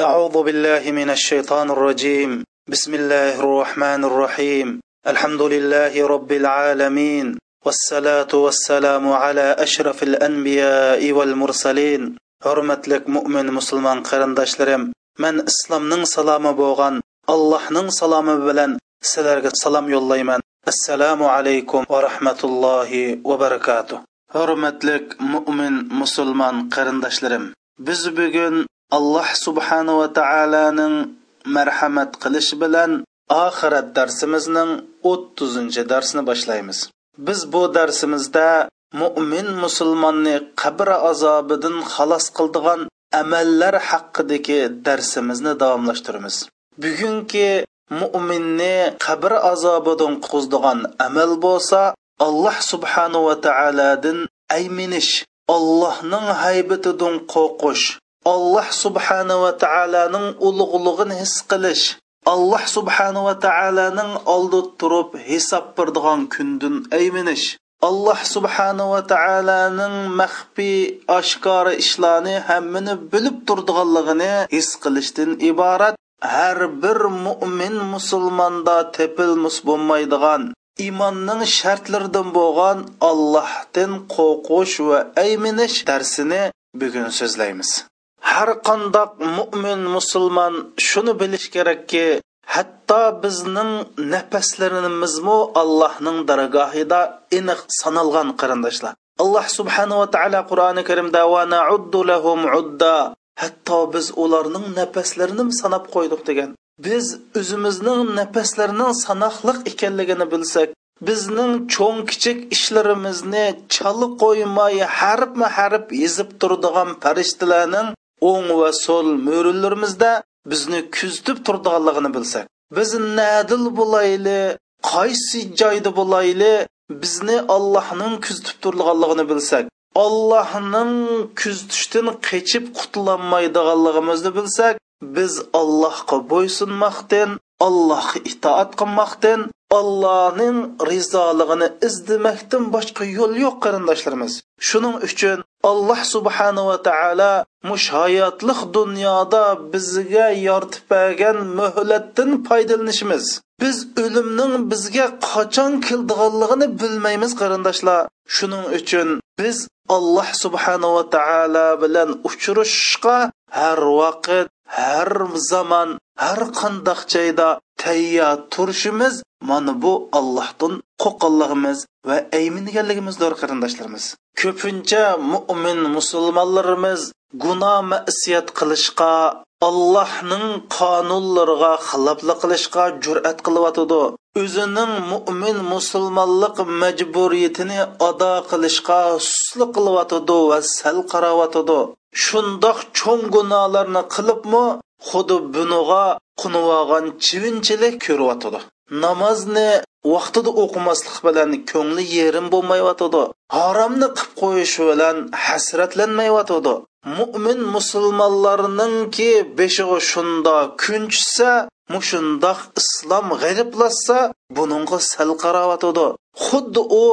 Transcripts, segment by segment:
أعوذ بالله من الشيطان الرجيم. بسم الله الرحمن الرحيم. الحمد لله رب العالمين. والصلاة والسلام على أشرف الأنبياء والمرسلين. حرمت لك مؤمن مسلمان قرندش من إسلام نن سلام بوغان الله نن سلام بلن سلرك سلام يوليمن السلام عليكم ورحمة الله وبركاته. حرمت لك مؤمن مسلمان قرندش لرم بز بغن alloh subhanava taoloning marhamat qilishi bilan oxirat darsimizning o'ttizinchi darsini boshlaymiz. Biz bu darsimizda mo'min musulmonni qabr azobidan xalos qildigan amallar haqidagi darsimizni davomlashtiramiz. Bugungi mo'minni qabr azobidan qo'zdigan amal bo'lsa alloh subhanava taolodan ayminish allohning haybatidan qo'rqish alloh subhanava taoloning ulug'lig'ini his qilish alloh subhanava taoloning oldi turib hisob berdigan kundan ayminish alloh subhanava taoloning maxfiy oshkora ishlarni hammini bilib turdiganligini his qilishdan iborat har bir mo'min musulmonda tepilmus bo'lmaydigan imonning shartlaridan bo'lgan allohdan qo'rqish va ayminish darsini bugun so'zlaymiz. Har qandoq mo'min musulmon shuni bilish kerakki hatto bizning nafaslarimizmi allohning dargohida aniq sanalgan qarindoshlar. Alloh subhanava taolo qur'oni karimda va nauddu lahum udda. Hatto biz ularning nafaslarini sanab qo'ydik degan. Biz o'zimizning nafaslarining sanoqliq ekanligini bilsak bizning cho'ng kichik ishlarimizni chala qo'ymay harfma harf yezib turadigan farishtalarning o'ng va so'l mo'rillarimizda bizni kuzatib turganligini bilsak biz nadil bo'layli qaysi joyda bo'layli bizni allohning kuzatib turganligini bilsak allohning kuzatishdan qechib qutulolmaydiganligimizni bilsak biz allohga bo'ysunmoqdan allohga itoat qilmoqdan allohning rizoligini izlamakdan boshqa yo'l yo'q qarindoshlarimiz. Shuning uchun alloh subhanava taolo mush hayotliq dunyoda bizga yoritib bergan muhlatdan foydalanishimiz. Biz o'limning bizga qachon keldiganligini bilmaymiz qarindoshlar. Shuning uchun biz alloh subhanava taolo bilan uchrashishga har vaqt har zamon har qandoq joyda tayyor turishimiz mana bu allohdan qo'rqqanligimiz va ayminganligimizdir qarindoshlarimiz. Ko'pincha mo'min musulmonlarimiz gunoh masiyat qilishga allohning qonunlariga xiloflik qilishga jur'at qilyotidi o'zining mo'min musulmonlik majburiyatini ado qilishga suslik qilyotidi va sal qarayotidi shundoq cho'ng gunohlarni qilibmi xuddi bunuga qunvogan chivinchilik ko'ryotidi namozni vaqtida o'qimaslik bilan ko'ngli yerim bo'lmayotidi haromni qilib qo'yish bilan hasratlanmayotidi mo'min musulmonlarningki beshig'i shunda kunchsa mushundoq islom g'ariblassa buningga sal qarayotidi xuddi u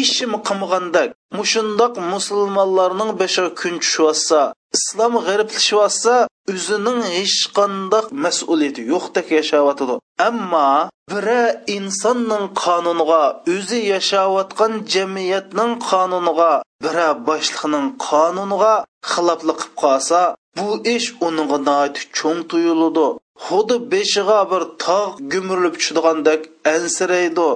ishim qilmagandak mushundoq musulmonlarning beshig'i kun tushyotsa islom g'ariblashyotsa o'zining hech qandoq mas'uliyati yo'qdek yashayotidi ammo biri insonning qonuniga o'zi yashayotgan jamiyatning qonuniga biri boshliqning qonuniga xiloflik qilib qolsa bu ish uningga cho'ng tuyuladi. Xuddi beshig'a bir tog' gumurlib tushdigandek ansiraydi.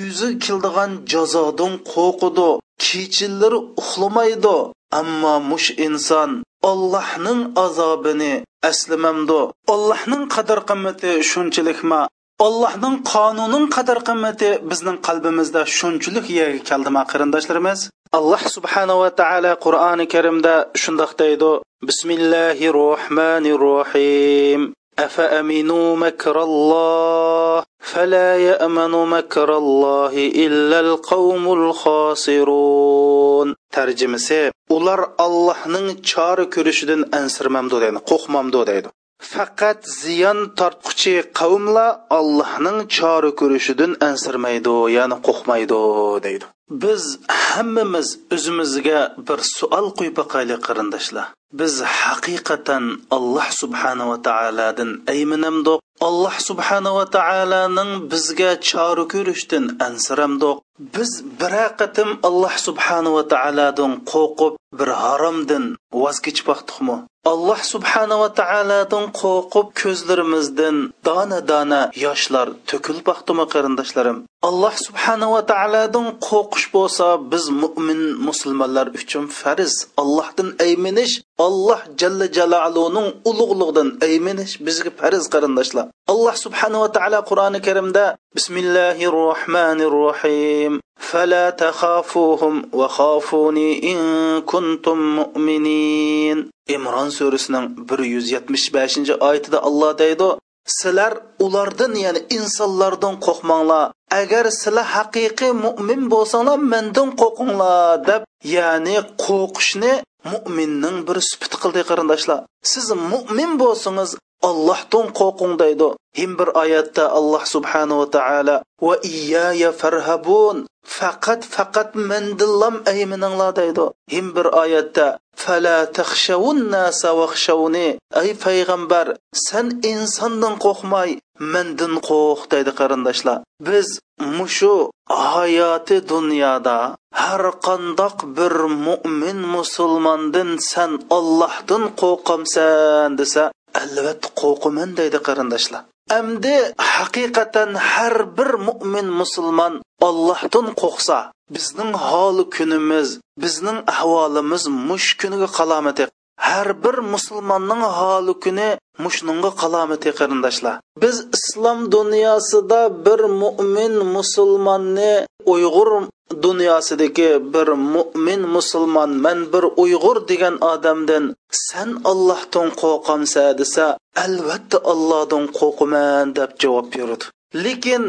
O'zi kildigan jazodan qo'rqidi kechillari uxlamaydi. Ammo mush inson Allohning azobini aslamamdi allohning qadr qimmati shunchalikmi? Allohning qonuning qadr qimmati bizning qalbimizda shunchalik yerga keldimi qarindoshlarimiz? Alloh subhanava taolo qur'oni karimda shundoq deydi. Bismillahi rohmanir rohim أفأمنوا مكر الله فلا يأمن مكر الله إلا القوم الخاسرون tarjimasi ular allohning chora ko'rishidan ansirmamdi deydi qo'rqmamdi deydi faqat ziyon tortquchi qavmlar allohning chora ko'rishidan ansirmaydi ya'ni qo'rqmaydi deydi biz hammamiz o'zimizga bir savol qo'yib boqaylik qarindoshlar. Biz haqiqatan alloh subhanava taolodan ayminamdiq alloh subhanava taoloning bizga chora ko'rishdan ansiramdoq biz bir qatim alloh subhanava taolodan qo'rqib bir haromdan voz kechib alloh subhanava taolodan qo'rqib ko'zlarimizdan dona dona yoshlar to'kilib vaqtimi qarindoshlarim? Alloh subhanava taolodan qo'rqish bo'lsa biz mo'min musulmonlar uchun farz allohdan ayminish alloh jalla jaloluning ulug'ligidan ayminish bizga farz qarindoshlar alloh subhanava taolo qur'oni karimda bismillahi rohmanir rohim فلا تخافوهم وخافوني إن كنتم مؤمنين imron surasining bir yuz yetmish beshinchi oyatida alloh deydi sizlar ulardan ya'ni insonlardan qo'rqmanglar. Agar sizlar haqiqiy mo'min bo'lsanglar mendan qo'rqinglar deb ya'ni qo'rqishni mo'minning bir sifati qildi qarindoshlar. Siz mo'min bo'lsangiz allohdan qo'rqing deydi. Him bir oyatda alloh subhanava taolo va iyyaya farhabun faqat faqat mendillam aymininglar deydi. Him bir oyatda fala taxshavun nasa vaxshavuni ay payg'ambar san insondan qo'rqmay mendan qo'rq deydi qarindoshlar. Biz mushu hayoti dunyoda har qandoq bir mo'min musulmondan san ollohdan qo'rqamsan desa albatta qo'rqaman deydi qarindoshlar Әмді haqiqatan har bir mo'min musulmon Allohdan qo'rqsa, bizning holi kunimiz, bizning ahvolimiz mush kuniga qalomati. Har bir musulmonning holi kuni mushnunga qalomati qarindoshlar. Biz islom dunyosida bir mo'min musulmonni Uyg'ur dunyosidagi bir mo'min musulmon man bir uyg'ur degan odamdan san ollohdan qo'rqamsa desa albatta ollohdan qo'rqaman deb javob berdi lekin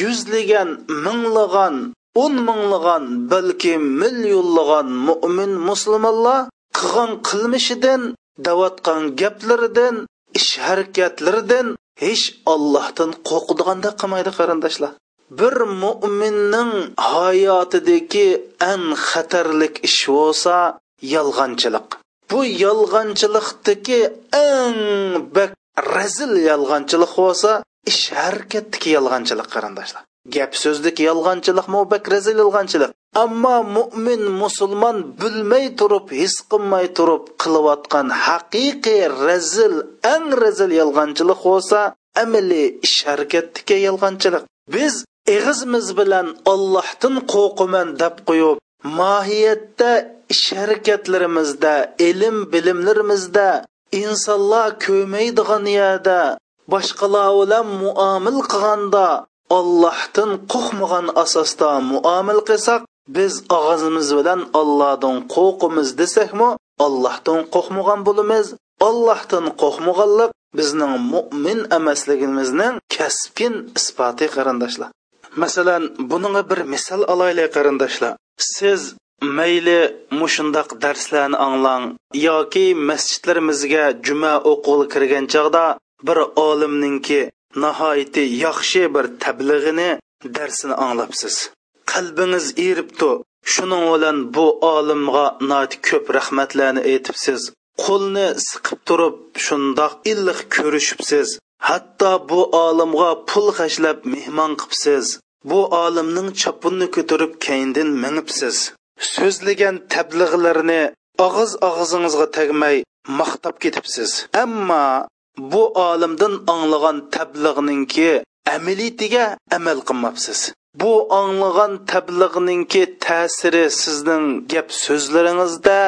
yuzlagan minglagan o'n minglagan balki millionlagan mo'min musulmonlar qilgan qilmishidan davatgan gaplaridan ish harakatlaridan hech ollohdan qo'rqadiganda qilmaydi qarindoshlar. Bir mo'minning hayotidagi eng xatarlik ish bo'lsa yolg'onchilik. Bu yolg'onchilikdagi eng bak razil yolg'onchilik bo'lsa ish harakatdagi yolg'onchilik qarindoshlar. Gap so'zdagi yolg'onchilik bak razil yolg'onchilik. Ammo mo'min musulmon bilmay turib his qilmay turib qilayotgan haqiqiy razil eng razil yolg'onchilik bo'lsa amaliy ish harakatdagi yolg'onchilik. Biz eg'izimiz bilan ollohdan qo'rqiman deb qo'yib mohiyatda ish harakatlarimizda ilm bilimlarimizda insonlar ko'maydigan yerda boshqalar bilan muomil qilganda ollohdan qo'rqmagan asosda muomil qilsak biz og'zimiz bilan ollohdan qo'rqimiz desakmi ollohdan qo'rqmagan bo'lamiz. Ollohdan qo'rqmaganlik bizning mo'min emasligimizning kasbin isboti qarindoshlar. Masalan buningga bir misol olaylik qarindoshlar. Siz mayli mushundoq darslarni anglang yoki masjidlarimizga juma o'qig'ili kirgan chog'da bir olimninki nihoyatda yaxshi bir tablig'ini darsini anglabsiz. Qalbingiz eribdi. Shuning bilan bu olimga ko'p rahmatlarni aytibsiz. Qo'lni siqib turib shundoq illiq ko'rishibsiz. Hatto bu olimga pul hashlab mehmon qilibsiz bu olimning chopunni ko'tarib keyindin minibsiz so'zlagan tablig'larni og'iz og'zingizga tegmay maqtab ketibsiz. Ammo bu olimdan anglagan tablig'ninki amaliyatiga amal qilmabsiz. Bu anglagan tablig'ninki ta'siri sizning gap so'zlaringizda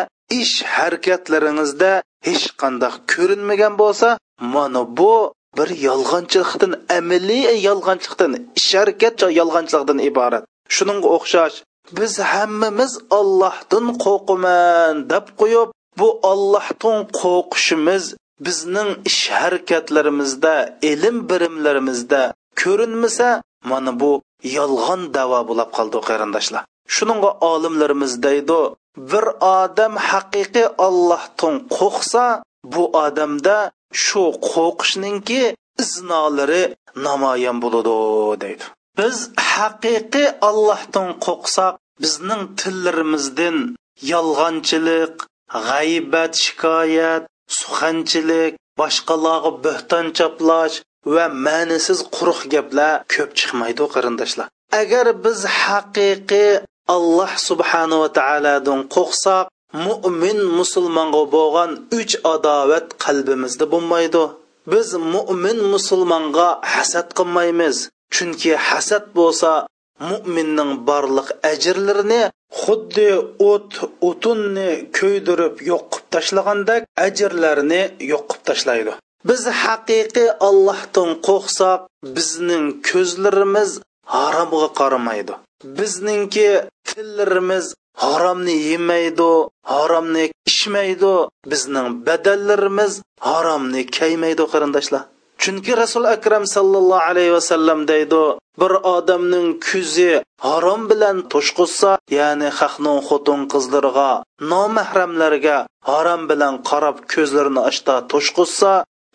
ish harakatlaringizda hech qanday ko'rinmagan bo'lsa mana bu bir yolg'onchilikdan amaliy yolg'onchilikdan ish harakat yolg'onchilikdan iborat. Shuningga o'xshash biz hammamiz ollohdan qo'rqaman deb qo'yib bu ollohdan qo'rqishimiz bizning ish harakatlarimizda ilm birimlarimizda ko'rinmasa mana bu yolg'on davo bo'lib qoldi qarindoshlar. Shuningga olimlarimiz deydi bir odam haqiqiy ollohdan qo'rqsa bu odamda shu qo'rqishninki iznolari namoyon bo'ladi deydi. Biz haqiqiy allohdan qo'rqsak bizning tillarimizdan yolg'onchilik g'aybat shikoyat suxanchilik boshqalarga bo'hton choplash va ma'nisiz quruq gaplar ko'p chiqmaydi qarindoshlar. Agar biz haqiqiy alloh subhanava taolodan qo'rqsak mo'min musulmonga bo'lgan uch adovat qalbimizda bo'lmaydi. Biz mo'min musulmonga hasad qilmaymiz chunki hasad bo'lsa mo'minning borliq ajrlarini xuddi o't o'tunni ko'ydirib yoqib tashlagandek ajrlarni yoqib tashlaydi. Biz haqiqiy allohdan qo'rqsak bizning ko'zlarimiz haromga qaramaydi. Bizningki tillarimiz haromni yemaydi haromni ichmaydi. Bizning badallarimiz haromni kaymaydi qarindoshlar. Chunki rasul akram sallallohu alayhi vasallam deydi bir odamning ko'zi harom bilan to'shqizsa ya'ni haqning xotin qizlarga nomahramlarga harom bilan qarab ko'zlarini ochda to'shqizsa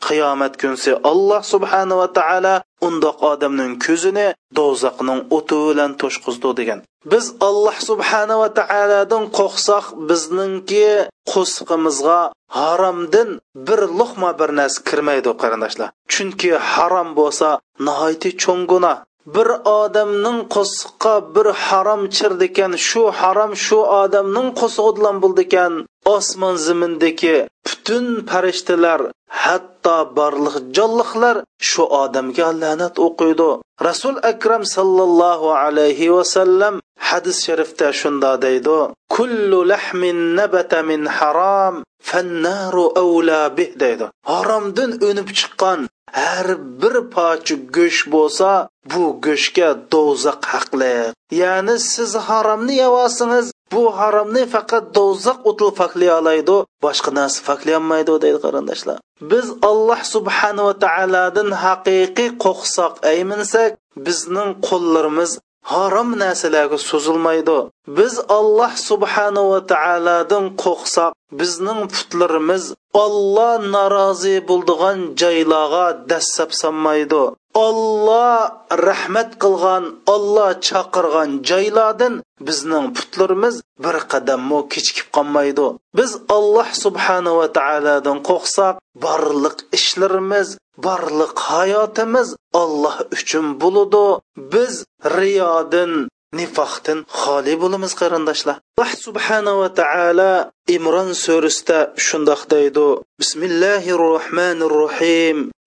qiyomat kunsi alloh subhanava taolo undoq odamning ko'zini do'zaxning o'ti bilan to'shqizdi degan. Biz alloh subhanava taolodan qo'rqsoq bizningki qo'sqimizga haromdan bir luqma bir narsa kirmaydi qarindoshlar chunki harom bo'lsa nihoyatda cho'ng gunoh. Bir odamning qo'siqqa bir harom chirdi ekan shu harom shu odamning qo'sig'idan bo'ldi ekan osmon zimindagi butun farishtalar hatto barliq jonliqlar shu odamga la'nat o'qiydi. Rasul akram sallallohu alayhi vasallam hadis sharifda shunda deydi kullu lahmin nabata min harom fannaru avla bih deydi. Haromdan o'nib chiqqan har bir pochi go'sht bo'lsa bu go'shtga do'zax haqli. Ya'ni siz haromni yeyosingiz bu haromni faqat do'zax o'ti faklay oladi boshqa narsa faklayolmaydi deydi qarindoshlar. Biz alloh subhanava taolodan haqiqiy qo'rqsoq ayminsak bizning qo'llarimiz harom narsalarga so'zilmaydi biz alloh subhanava taolodan qo'rqsak bizning putlarimiz olloh norozi bo'ldigan joylarga dassab solmaydi Алла rahmat кылган, Алла чакырган joylardan bizning putlarimiz bir qadammo kechikib qolmaydi. Biz alloh subhanava taolodan qo'rqsak barliq ishlarimiz barliq hayotimiz olloh uchun bo'ludi biz riyodin nifoqdan xoli bo'lamiz qarindoshlar. Alloh subhanava taolo imron surasida shundoq deydi. Bismillahi rohmanir rohim va yuhazzirukumullohu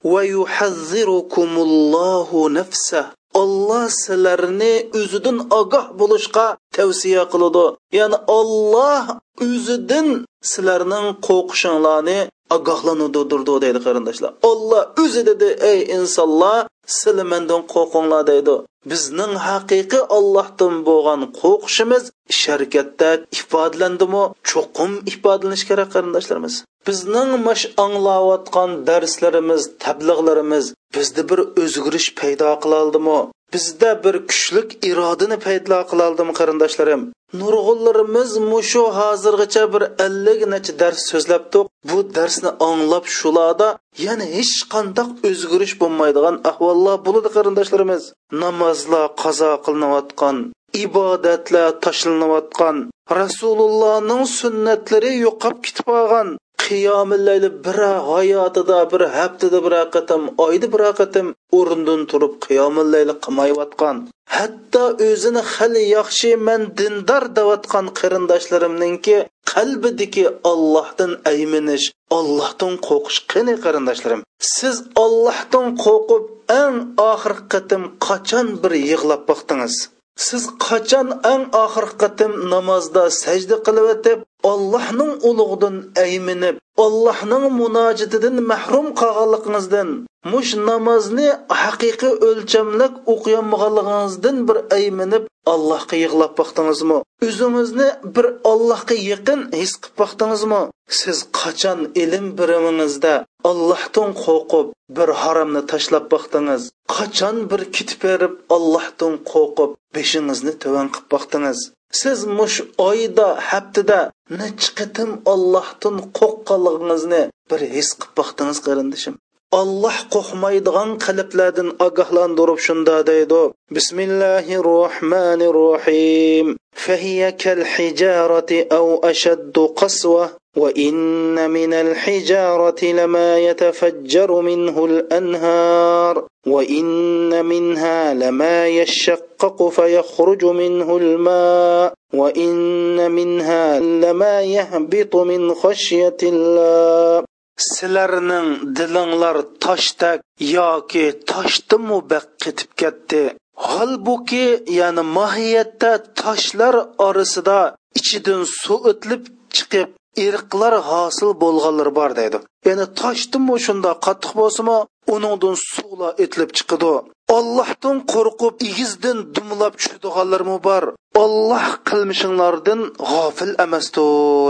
olloh sizlarni o'zidan ogoh bo'lishga tavsiya qiladi. Ya'ni olloh o'zidan sizlarning qo'rqishinglarni ogohlanuvdirdi deydi qarindoshlar. Olloh o'zi dedi ey insonlar sizlar mendan qo'rqinglar deydi. Bizning haqiqiy ollohdan bo'lgan qo'rqishimiz sharkatda ifodalandimi cho'qim ifodalanishi kerak qarindoshlarimiz. Bizning mash anglayotgan darslarimiz tabliğlarimiz bizda bir o'zgarish paydo qilaldimi bizda bir kuchlik irodani paydo qilaldimi qarindoshlarim? Nurg'unlarimiz mushu hozirgacha bir ellik necha dars so'zlabdiq. Bu darsni anglab shularda yana hech qandaq o'zgarish bo'lmaydigan ahvollar bo'ladi qarindoshlarimiz namozlar qazo qilinayotgan ibodatlar tashlanayotgan rasulullohning sunnatlari yo'qolib ketib qolgan. Qiyomillayli bir hayotida bir haftada bir qatam oyda bir qatam o'rnidan turib qiyomillayli qilmayotgan. Hatto o'zini hali yaxshi man dindor deyotgan qarindoshlarimninki qalbidagi ollohdan ayminish ollohdan qo'rqish qani qarindoshlarim? Siz ollohdan qo'rqib eng oxirgi qatim qachon bir yig'lab boqdingiz? Siz qachon eng oxirgi qatim namozda sajda qilib o'tib allohning ulug'idan ayminib allohning munojatidan mahrum qolganligingizdan mush namozni haqiqiy o'lchamlik o'qiyolmaganligingizdan bir ayminib allohga yig'lab boqdingizmi? O'zingizni bir allohga yaqin his qilib boqdingizmi? Siz qachon ilm birimingizda allohdan qo'rqib bir haromni tashlab boqdingiz? Qachon bir kitib berib allohdan qo'rqib beshingizni tuvan qilib boqdingiz? siz mush oyda haftada necha qitim ollohdan qo'rqqan bo'lganligingizni bir his qilib boqdingiz qarindishim alloh qo'rqmaydigan qalblardan ogohlantirib shunda deydi bismillahi rohmanir rohim فهي كالحجارة أو أشد قسوة وإن من الحجارة لما يتفجر منه الأنهار وإن منها لما يشقق فيخرج منه الماء وإن منها لما يهبط من خشية الله sizlarning dilinglar toshdak yoki toshdimi qitib ketdi holbuki ya'ni mohiyatda toshlar orasida ichidan suv o'tlib chiqib irqlar hosil bo'lganlar bor deydi. Ya'ni toshdimi shunda qattiq bo'lsimi uningdan suvlar etilib chiqadi. Ollohdan qo'rqib igizdan dumlab tushadiganlarmi bor? Olloh qilmishinglardan g'ofil emasdir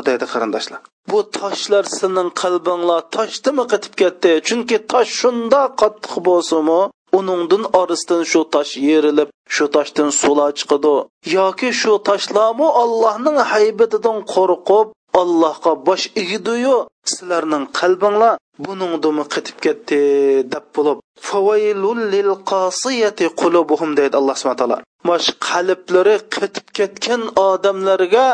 deydi qarindoshlar. Bu toshlar sening qalbinglar toshdimi qitib ketdi? Chunki tosh shunda qattiq bo'lsimi uningdan orisidan shu tosh yerilib shu toshdan suvlar chiqadi. Yoki shu toshlarmi allohning haybatidan qo'rqib allohga bosh egidiyu sizlarning qalbinglar buningdimi qitib ketdi deb bo'lib favaylul lil qasiyati qulubuhum deydi alloh subhana taolo. Mash qalblari qitib ketgan odamlarga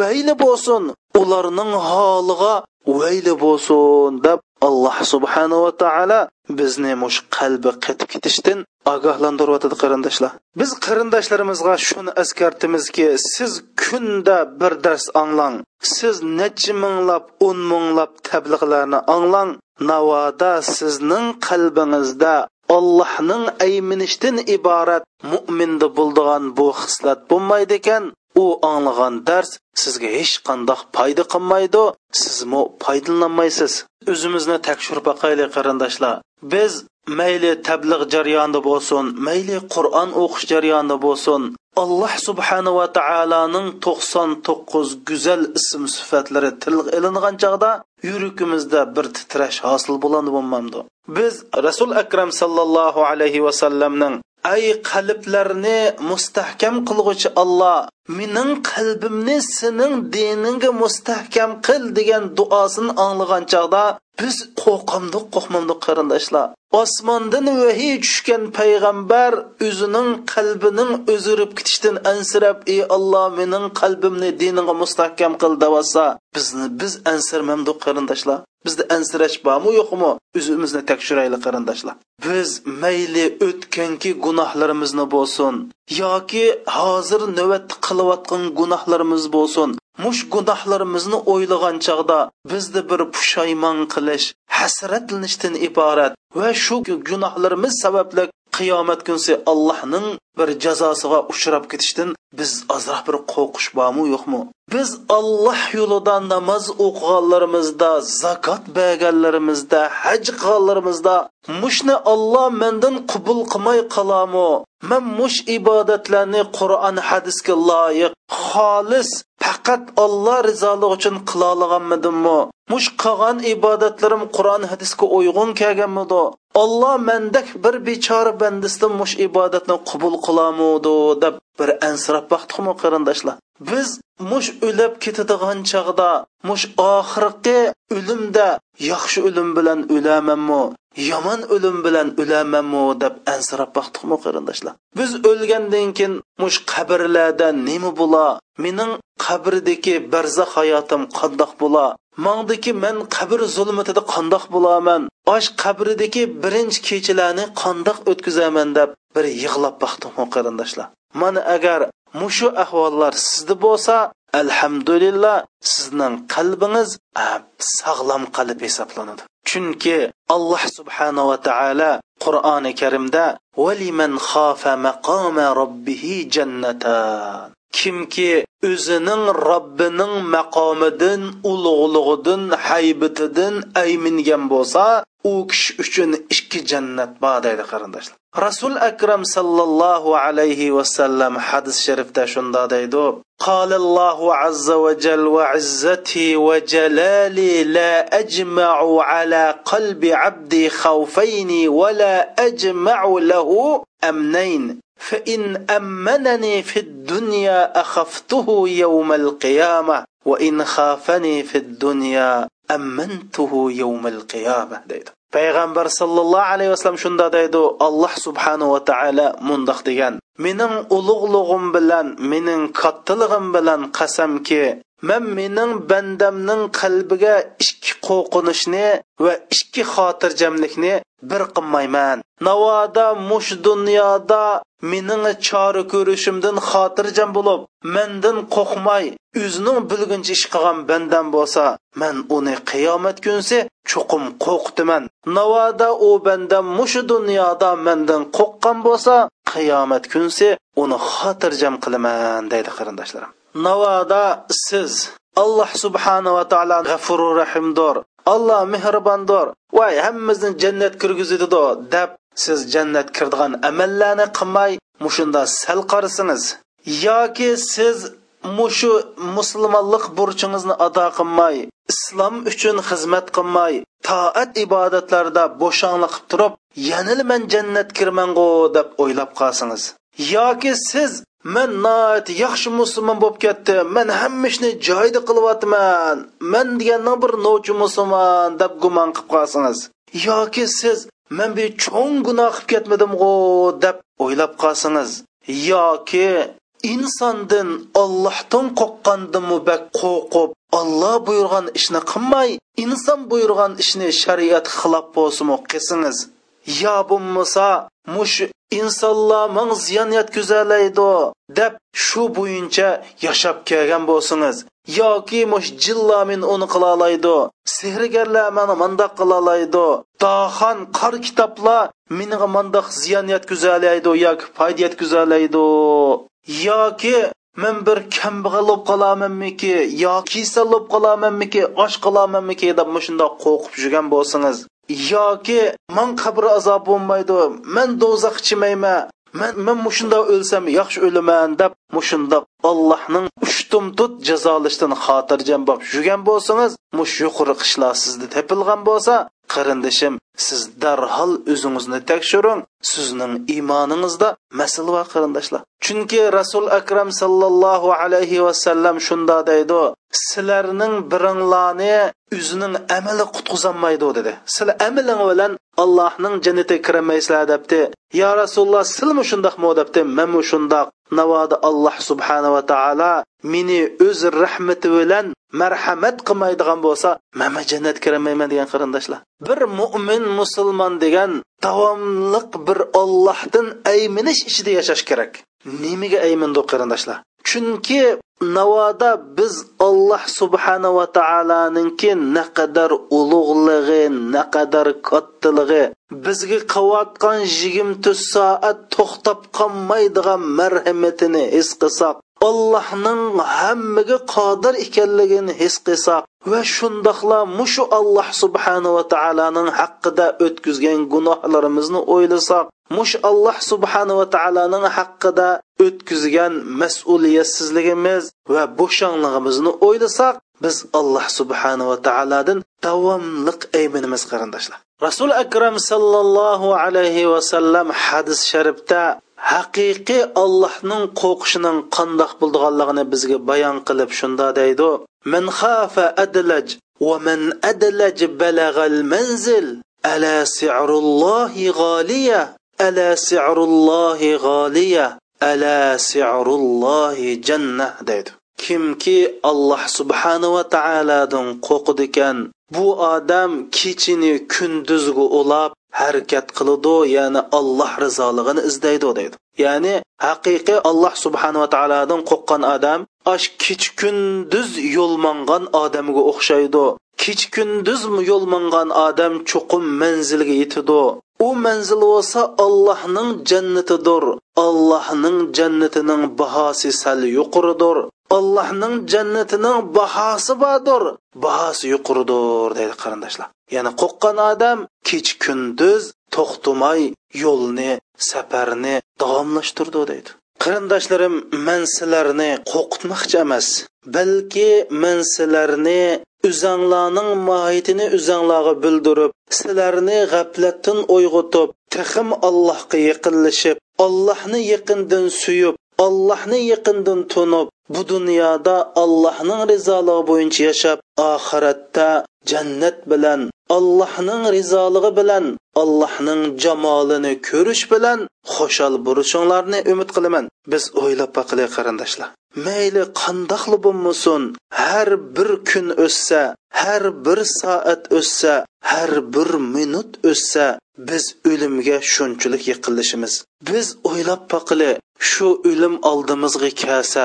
vayli bo'lsin ularning holiga vayli bo'lsin deb alloh subhanava taolo bizni mush qalbi qitib ketishdan ogohlantiryotidi qarindoshlar. Biz qarindoshlarimizga shuni eskartimizki siz kunda bir dars anglang siz necha minglab o'n minglab tabliqlarni anglang navoda sizning qalbingizda allohning ayminishdan iborat mo'minda bo'ldigan bu xislat bo'lmaydi ekan. U anglagan dars sizga hech qandoq foyda qilmaydi sizmi foydalanmaysiz. O'zimizni tekshirib boqayli qarindoshlar. Biz mayli tabliq jarayonida bo'lsin mayli qur'on o'qish jarayonida bo'lsin alloh subhanava taoloning to'qson to'qqiz go'zal ism sifatlari tilga ilingan chog'da yuragimizda bir titrash hosil bo'ladi bo'lmamdi. Biz rasul akram sallallohu alayhi vasallamning ay qalblarni mustahkam qilg'uchi olloh mening qalbimni sening diningga mustahkam qil degan duosini anglagan chog'da biz qo'rqamdiq qo'rqmamdiq qarindoshlar. Osmondan vahiy tushgan payg'ambar o'zining qalbining o'zirib ketishdan ansirab ey olloh mening qalbimni diningga mustahkam qil devasa bizni biz ansirmamdiq qarindoshlar. Bizda ansirash bormi yo'qmi o'zimizni tekshiraylik qarindoshlar. Biz mayli o'tganki gunohlarimizni bo'lsin yoki hozir navbatda qilayotgan gunohlarimiz bo'lsin mush gunohlarimizni o'ylagan chog'da bizni bir pushaymon qilish hasratlanishdan iborat. Va shu gunohlarimiz sababli qiyomat kunsi allohning bir jazosiga uchrab ketishdan biz ozroq bir qo'rqish bormi yo'qmi? Biz olloh yo'lida namoz o'qiganlarimizda zakot berganlarimizda haj qilganlarimizda mushni olloh mendan qubul qilmay qolami man mush ibodatlarni qur'on hadisga loyiq xolis faqat olloh rizoligi uchun qilolganmidimmi mush qilgan ibodatlarim qur'on hadisga uyg'un kelganmidi? Olloh mendak bir bechora bandasidan mush ibodatni qubul qilamudu deb bir ansirab baxtimi qarindoshlar? Biz mush o'lib ketadigan chog'da mush oxirgi o'limda yaxshi o'lim bilan o'lamanmi yomon o'lim bilan o'lamanmi deb ansirab baxtimi qarindoshlar? Biz o'lgandan keyin mush qabrlarda nima bo'la mening qabrdagi barzax hayotim qandoq bo'la mangdiki men qabr zulmatida qandoq bo'laman? Osh qabridagi birinchi kechalarni qandoq o'tkazaman deb bir yig'lab baxtim qarindoshlar. Mana agar mushu ahvollar sizda bo'lsa alhamdulillah sizning qalbingiz sog'lom qalb hisoblanadi. Chunki alloh subhanava taolo qur'oni karimda valiman xofa maqoma robbihi jannatan. kimki o'zining robbining maqomidan ulug'lig'idan haybatidan aymingan bo'lsa u kishi uchun ikki jannat bor deydi qarindoshlar rasul akram sallallohu alayhi vasallam hadis sharifda shunda deydi قال الله عز وجل وعزتي وجلالي لا أجمع على قلب عبدي خوفين ولا أجمع له أمنين فإن أمنني في الدنيا أخفته يوم القيامة وإن خافني في الدنيا ammantuhu yawmal qiyamah deydi payg'ambar sallallohu alayhi vasallam shunda deydi alloh subhanahu va taolo mundoq degan mening ulug'lig'im bilan mening kattalig'im bilan qasamki man mening bandamning qalbiga ikki qo'rqinishni va ikki xotirjamlikni bir qilmayman. Navoda mush dunyoda mening chora ko'rishimdan xotirjam bo'lib mendan qo'rqmay o'zining bilguncha ish qilgan bandam bo'lsa man uni qiyomat kunsi cho'qim qo'rqdiman navoda u banda mushu dunyoda mendan qo'rqqan bo'lsa qiyomat kunsi uni xotirjam qilaman deydi qarindoshlarim. Navoda siz alloh subhanava taolo g'afuru rahimdor alloh mehribondir voy hammamizni jannat kirgizadi deb siz jannat kirdigan amallarni qilmay mushunda sal qarasangiz yoki siz mushu musulmonlik burchingizni ado qilmay islom uchun xizmat qilmay toat ibodatlarda bo'shonlik qilib turib yanil man jannat kirmangu deb o'ylab qolsangiz. Yoki siz man noat yaxshi musulmon bo'lib ketdim man hamma ishni joyida qilyapman man deganni bir novchi musulmon deb gumon qilib qolsangiz. Yoki siz man bir cho'ng gunoh qilib ketmadimg'u deb o'ylab qolsangiz. Yoki insondan ollohdan qo'rqqandimi bak qo'rqib olloh buyurgan ishni qilmay inson buyurgan ishni shariat xilof bo'lsimi qilsangiz yo bo'lmasa mush insonlar manga ziyon yetkazolmaydi deb shu bo'yicha yashab kelgan bo'lsangiz yoki mush jilla men uni qila sehrgarlar mani mandaq qila oladi doxon qor kitoblar menga mandaq ziyon yetkazalaydi yoki foyda yetkazalaydi yoki men bir kambag'al bo'lib qolamanmiki yo kasal bo'lib qolamanmiki och qolamanmiki deb shundoq qo'rqib yurgan bo'lsangiz yoki man qabr azob bo'lmaydi man do'zax chimayman man man mushunda o'lsam yaxshi o'laman deb mushundoq allohning ushtumtut jazolashdan xotirjam bo'lib yurgan bo'lsangiz mush yuqori qishlar sizda tepilgan bo'lsa qarindishim siz darhol o'zingizni tekshiring sizning iymoningizda masala bor qarindoshlar. Chunki rasul akram sallallohu alayhi vasallam shunda deydi sizlarning biringlarni o'zining amali qutqizolmaydi dedi. Sizlar amaling bilan allohning jannatiga kiramaysizlar debdi. Yo rasululloh silmi shundoqmi debdi. Manmi shundoq navoda alloh subhanava taolo meni o'z rahmati bilan marhamat qilmaydigan bo'lsa mana jannatga kiramayman degan qarindoshlar. Bir mo'min musulmon degan davomliq bir ollohdan ayminish ichida yashash kerak. Nimaga aymindu qarindoshlar? Chunki navoda biz alloh subhanava taoloninki naqadar ulug'lig'i naqadar kattaligi bizga qavotgan yigirma to'rt soat to'xtab qolmaydigan marhamatini his qilsak allohning hammaga qodir ekanligini his qilsak va shundoqla mushu alloh subhanava taoloning haqida o'tkazgan gunohlarimizni o'ylasak mush alloh subhanava taoloning haqida o'tkazgan mas'uliyatsizligimiz va bo'shonligimizni o'ylasak biz alloh subhanava taolodan davomliq ayminimiz qarindoshlar. Rasul akram sallallohu alayhi vasallam hadis sharifda haqiqiy allohning qo'rqishining qandoq bo'lganligini bizga bayon qilib shunda deydi. Man xafa adlaj va man adlaj balag'al manzil ala si'rullohi g'aliya ala si'rullohi g'aliya ala si'rullohi jannah deydi. Kimki alloh subhanahu va taolodan qo'rqadikan bu odam kechini kunduzga ulab harakat qiladi ya'ni alloh rizoligini izlaydi deydi. Ya'ni haqiqiy alloh subhanava taolodan qo'rqqan odam ash kech kunduz yo'lmangan odamga o'xshaydi. Kech kunduz yo'lmangan odam cho'qim manzilga yetadi. U manzil bo'lsa allohning jannatidir. Allohning jannatining bahosi sal yuqoridir. Allohning jannatining bahosi bordir bahosi yuqoridir deydi qarindoshlar. Ya'ni qo'rqqan odam kech kunduz to'xtamay yo'lni safarni davomlashtirdi deydi. Qarindoshlarim man sizlarni qo'rqitmoqchi emas balki man sizlarni o'zanglarning mohiyatini o'zanglarga bildirib sizlarni g'aflatdan uyg'otib texim allohga yaqinlashib allohni yaqindan suyib allohni yaqindan tunib bu dunyoda allohning rizoligi bo'yicha yashab oxiratda jannat bilan allohning rizoligi bilan allohning jamolini ko'rish bilan xushal bo'lishinglarni umid qilaman. Biz o'ylab baqili qarindoshlar. Mayli qandoqli bo'lmasin har bir kun o'ssa har bir soat o'ssa har bir minut o'ssa biz o'limga shunchalik yaqinlashimiz biz o'ylab baqili shu o'lim oldimizga kelsa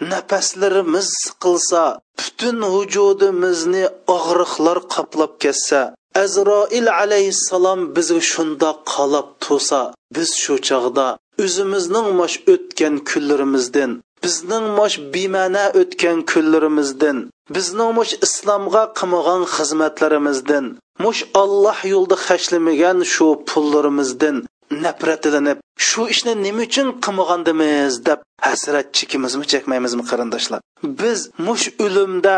nafaslarimiz siqilsa butun vujudimizni og'riqlar qoplab ketsa azroil alayhissalom bizni shundoq qalab to'sa biz shu chog'da o'zimizning mosh o'tgan kunlarimizdan bizning mosh bema'na o'tgan kunlarimizdan bizning mush islomga qilmagan xizmatlarimizdan mush olloh yo'lida hashlamagan shu pullarimizdan nafratlanib shu ishni nima uchun qilmagandimiz deb hasrat chekimizmi chekmaymizmi qarindoshlar? Biz mush o'limda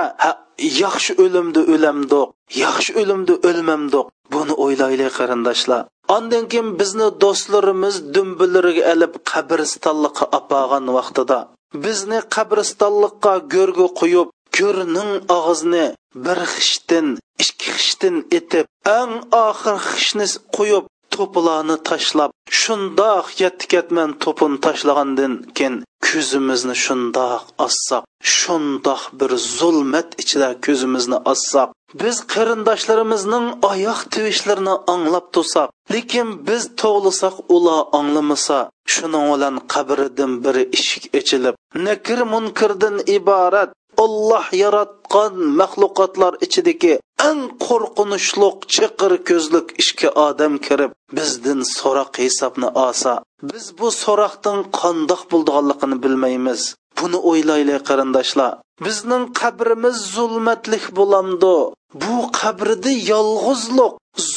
yaxshi o'limda o'lamdiq yaxshi o'limda o'lmamdiq buni o'ylaylik qarindoshlar. Ondan keyin bizni do'stlarimiz dumbilariga ilib qabristonlikqa opagan vaqtida bizni qabristonlikqa go'rga qo'yib go'rning og'izni bir xishtin ikki xishtin etib eng oxir xishni qo'yib to'plarni tashlab shundoq yetti ketman ташлагандан tashlagandan keyin ko'zimizni shundoq шундак shundoq bir zulmat ichida ko'zimizni ossoq biz qarindoshlarimizning oyoq tivishlarini anglab tursak lekin biz to'g'lisak ular anglamasa shuning bilan qabridan bir eshik ochilib nakir munkirdan iborat Alloh yaratgan maxluqotlar ichidagi eng qo'rqinchliq chiqir ko'zlik ishga odam kirib bizdan so'roq hisobni olsa biz bu so'roqdan qandoq bo'lganligini bilmaymiz. Buni o'ylaylik qarindoshlar. Bizning qabrimiz zulmatlik bo'lamdi. Bu qabrida yolg'izlik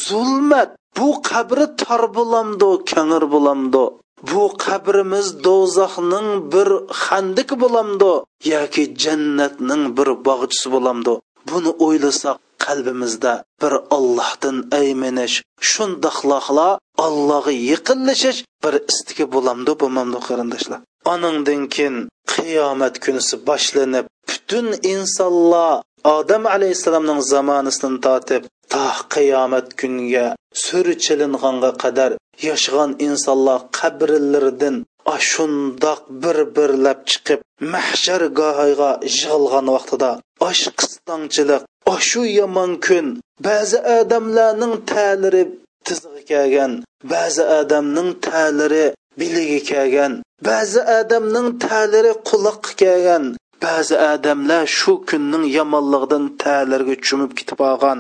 zulmat bu qabri tor bo'lamdi kangir bo'lamdi. Bu qabrimiz do'zaxning bir xandiki bo'lamdi yoki jannatning bir bog'chisi bo'lamdi. Buni o'ylasak qalbimizda bir ollohdan aymanish shundoqlohla allohga yaqinlashish bir istiki bo'lamdi bo'lmamdi qarindoshlar. Anandan keyin qiyomat kunisi boshlanib butun insonlar odam alayhissalomning zamonasidan tortib to qiyomat kuniga surchilinganga qadar yashagan insonlar qabrlaridan ashundoq bir birlab chiqib mahshar gohiga yig'ilgan vaqtida osh qistonchilik shu yomon kun ba'zi odamlarning ta'liri tizig'i kelgan ba'zi odamning ta'liri biligi kelgan ba'zi odamning ta'liri quloqqa kelgan ba'zi odamlar shu kunning yomonligidan ta'larga cho'mib ketib olgan.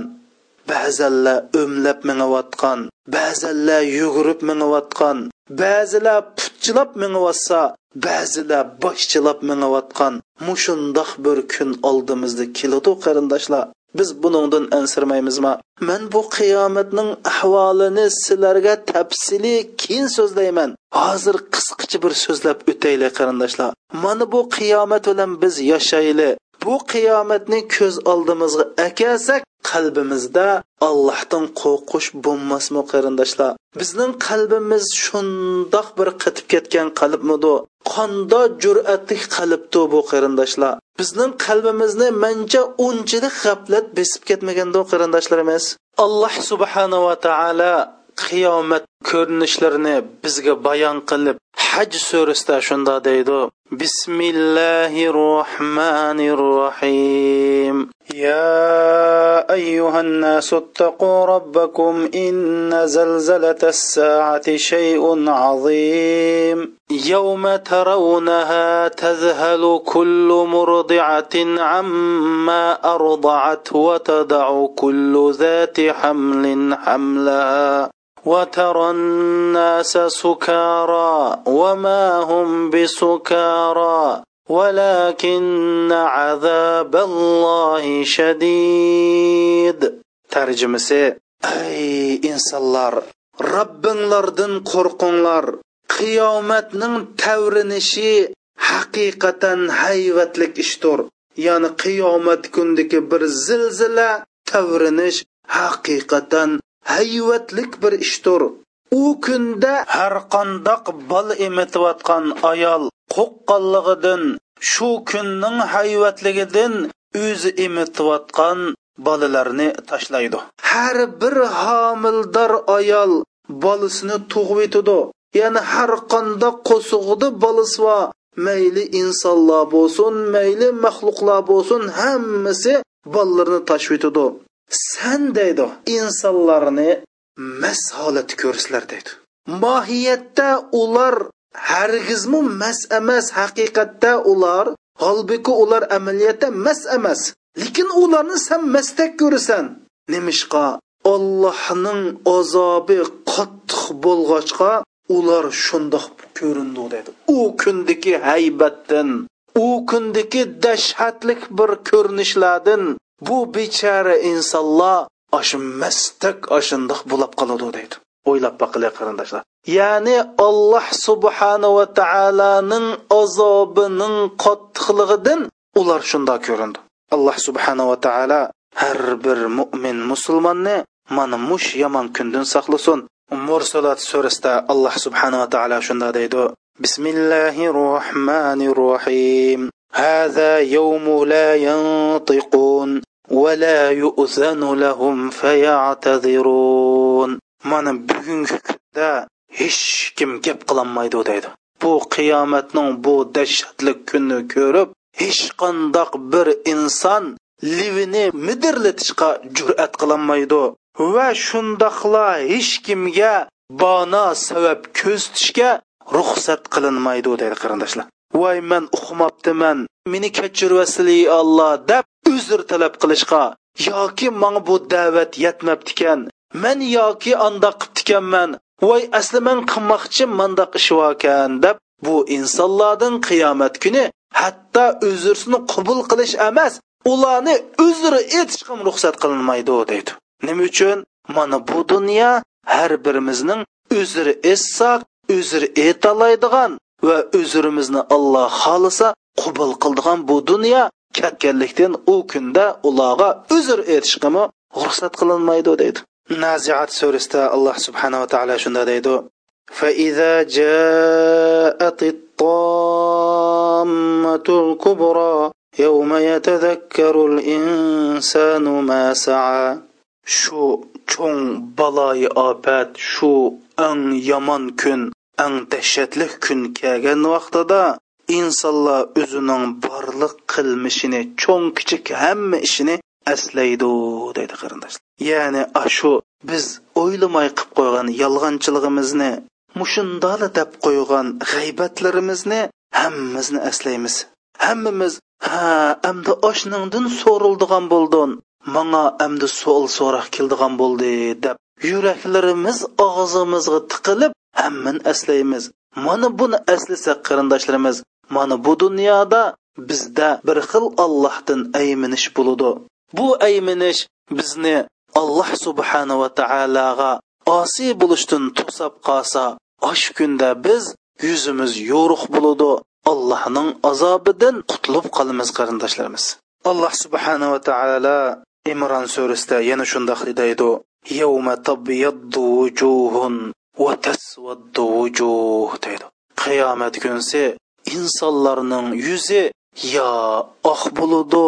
Ba'zanlar o'mlab mingayotgan ba'zanlar yugurib mingayotgan ba'zilar putchilab mingayotsa ba'zilar boshchilab mingayotgan. Mushundoq bir kun oldimizda keladi qarindoshlar. Biz buningdan ansirmaymizmi? Man bu qiyomatning ahvolini sizlarga tafsili keyin so'zlayman. Hozir qisqacha bir so'zlab o'taylik qarindoshlar. Mana bu qiyomat bilan biz yashayli bu qiyomatni ko'z oldimizga akelsak qalbimizda allohdan qo'rqish bo'lmasmi qarindoshlar? Bizning qalbimiz shundoq bir qatib ketgan qalbmidi qandoq jur'atli qalbdi bu qarindoshlar? Bizning qalbimizni mancha unchalik g'aflat besib ketmaganda qarindoshlarimiz? Alloh subhanava taolo qiyomat ko'rinishlarini bizga bayon qilib haj surasida shunda deydi. Bismillahi rohmanir rohim يا أيها الناس اتقوا ربكم إن زلزلة الساعة شيء عظيم يوم ترونها تذهل كل مرضعة عما أرضعت وتدع كل ذات حمل حملها وترى الناس سكارى وما هم بسكارى ولكن عذاب الله شديد tarjimasi ey insonlar robbinglardan qo'rqinglar qiyomatning tavrinishi haqiqatan hayvatlik ishdir ya'ni qiyomat kundagi bir zilzila tavrinish haqiqatan hayvatlik bir ishdir. U kunda har qandoq bol emitayotgan ayol qo'qqanligidan shu kunning hayvatligidan o'zi emitayotgan bolalarni tashlaydi. Har bir homildor ayol bolasini tug'ib ya'ni har qandoq qo'sig'ida bolasi va mayli insonlar bo'lsin mayli maxluqlar bo'lsin hammasi bolalarini tashvitidi san deydi insonlarni mas holatda ko'rsizlar deydi. Mohiyatda ular hargizmi mas emas haqiqatda ular holbuki ular amaliyotda mas emas. Lekin ularni san masdak ko'rasan. Nemishqa ollohning azobi qattiq bo'lg'ochqa ular shundoq ko'rindi dedi u kundagi haybatdan u kundagi dahshatlik bir ko'rinishlardan bu bechara insonlar ash mastak ashundoq bo'lib qoladi deydi o'ylab boqilar qarindoshlar ya'ni alloh subhanava taoloning azobining qattiqligidan ular shundoq ko'rindi alloh subhanava taolo har bir mo'min musulmonni mana mush yomon kundan saqlasin mursalat surasida alloh subhanava taolo shunda deydi bismillahi rohmanir rohim هذا يوم لا ينطقون ولا يؤذن لهم فيعتذرون mana bugungi kunda hech kim gap qilolmaydi deydi bu qiyomatning bu dahshatli kunni ko'rib hech qandoq bir inson livini midirlatishga jur'at qilolmaydi va shundoqla hech kimga bano sabab ko'zitishga ruxsat qilinmaydi deydi qarindoshlar voy man uqmabdiman meni kechirvasili olloh deb uzr talab qilishga yoki manga bu da'vat yetmabdikan man yoki andoq qilibdikanman voy asli man qilmoqchi mandoq ish ekan deb bu insonlardan qiyomat kuni hatto uzrsini qabul qilish emas ularni uzr etishga ruxsat qilinmaydi deydi. Nima uchun? Mana bu dunyo har birimizning uzr essak uzr etalaydigan va uzrimizni alloh xohlasa qabul qildigan bu dunyo ketganlikdan u kunda ularga uzr aytishga ruxsat qilinmaydi deydi naziat surasida alloh subhanava taolo shunda deydi فإذا جاءت الطامة الكبرى يوم يتذكر الإنسان ما سعى shu cho'ng baloyi ofat shu eng yomon kun eng dahshatli kun kelgan vaqtida insonlar o'zining borliq qilmishini cho'ng kichik hamma ishini aslaydi deydi qarindoshlar ya'ni shu biz o'ylamay qilib qo'ygan yolg'onchiligimizni mushundoli deb qo'ygan g'aybatlarimizni hammamizni aslaymiz hammamiz ha amdi oshningdin so'rildigan bo'ldin manga amdi so'l so'roq keldigan bo'ldi deb yuraklarimiz og'zimizga tiqilib hamman aslaymiz mana buni aslasak qarindoshlarimiz mana bu dunyoda bizda bir xil allohdan ayminish bo'ludi bu ayminish bizni alloh subhanava taologa osiy bo'lishdan to'sab qolsa osh kunda biz yuzimiz yo'ruq bo'ludi allohning azobidan qutulib qolamiz qarindoshlarimiz. Alloh subhanava taolo imron surasida yana shundoq deydi. Yawma tabyaddu wujuhun va taswaddu wujuh deydi. Qiyomat kunsi insonlarning yuzi yo oq bo'ludi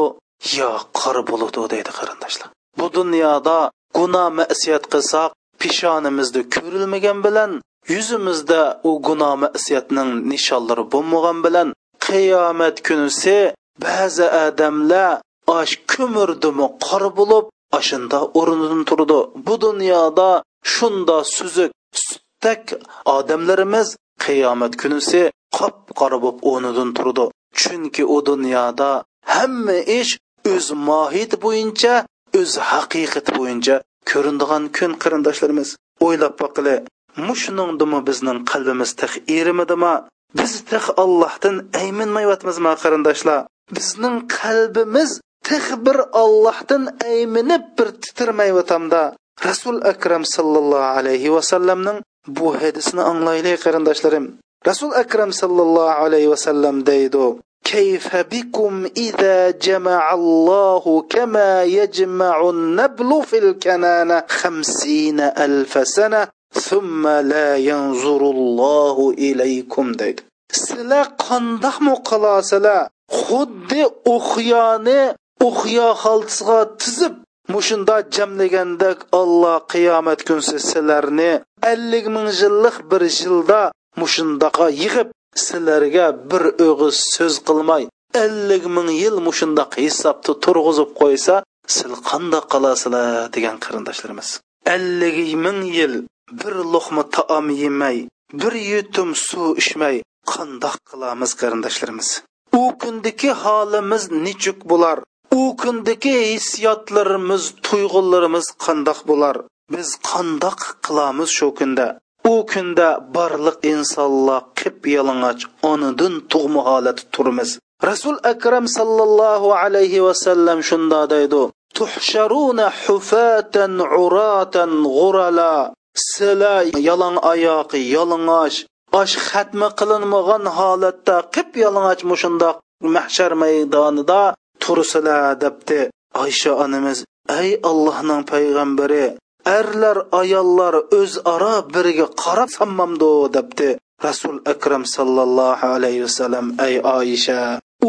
yo qora bo'ludi deydi qarindoshlar. Bu dunyoda gunoh masiyat qilsak peshonimizda ko'rilmagan bilan yuzimizda u gunoh masiyatning nishonlari bo'lmagan bilan qiyomat kunisi ba'zi odamlar osh ko'mirdimi qor bo'lib ashunda o'rnidan turdi. Bu dunyoda shunda suzuk sutdak odamlarimiz qiyomat kunisi qop qora bo'lib o'rnidan turdi. Chunki u dunyoda hamma ish o'z mohiyati bo'yicha o'z haqiqati bo'yicha ko'rindigan kun qarindoshlarimiz. O'ylab boqili mushningdimi bizning qalbimiz tih erimidimi biz tih allohdan ayminmayotmizmi qarindoshlar. Bizning qalbimiz tih bir ollohdan ayminib bir titirmayyotamda rasul akram sallallohu alayhi vasallamning bu hadisini anglaylik qarindoshlarim. rasul akram sallallohu alayhi vasallam deydi kayfa bikum iza jama'allohu kama yajma'un nablu fil kanana 50 alf sana thumma la yanzurullohu ilaykum deydi. Sizlar qandoqmi qilosizlar xuddi uxyoni uxyo xaltisiga tizib mushunda jamlagandek olloh qiyomat kunsi sizlarni ellik ming yillik bir yilda mushundaqa yig'ib sizlarga bir o'g'iz so'z qilmay ellik ming yil mushundoq hisobni turg'izib qo'ysa sil qandoq qolasizlar degan qarindoshlarimiz. Ellik ming yil bir luqma taom yemay bir yutum suv ichmay qandoq qilamiz qarindoshlarimiz? U kundagi holimiz nechuk bo'lar? U kundagi hissiyotlarimiz tuyg'ularimiz qandoq bo'lar? Biz qandoq qilamiz shu kunda? U kunda barliq insonlar qip yalang'och onidan tug'ma holatda turmiz rasul akram sallallohu alayhi vasallam shunda deydi tuhsharuna hufatan uratan g'urala sila yalang oyoq yalang'och osh xatmi qilinmagan holatda qip yalang'och mushundoq mahshar maydonida tursila debdi oysha onamiz. Ey allohning payg'ambari erlar ayollar o'zaro biriga qarab sammamdu debdi rasul akram sallallohu alayhi vasallam ey oyisha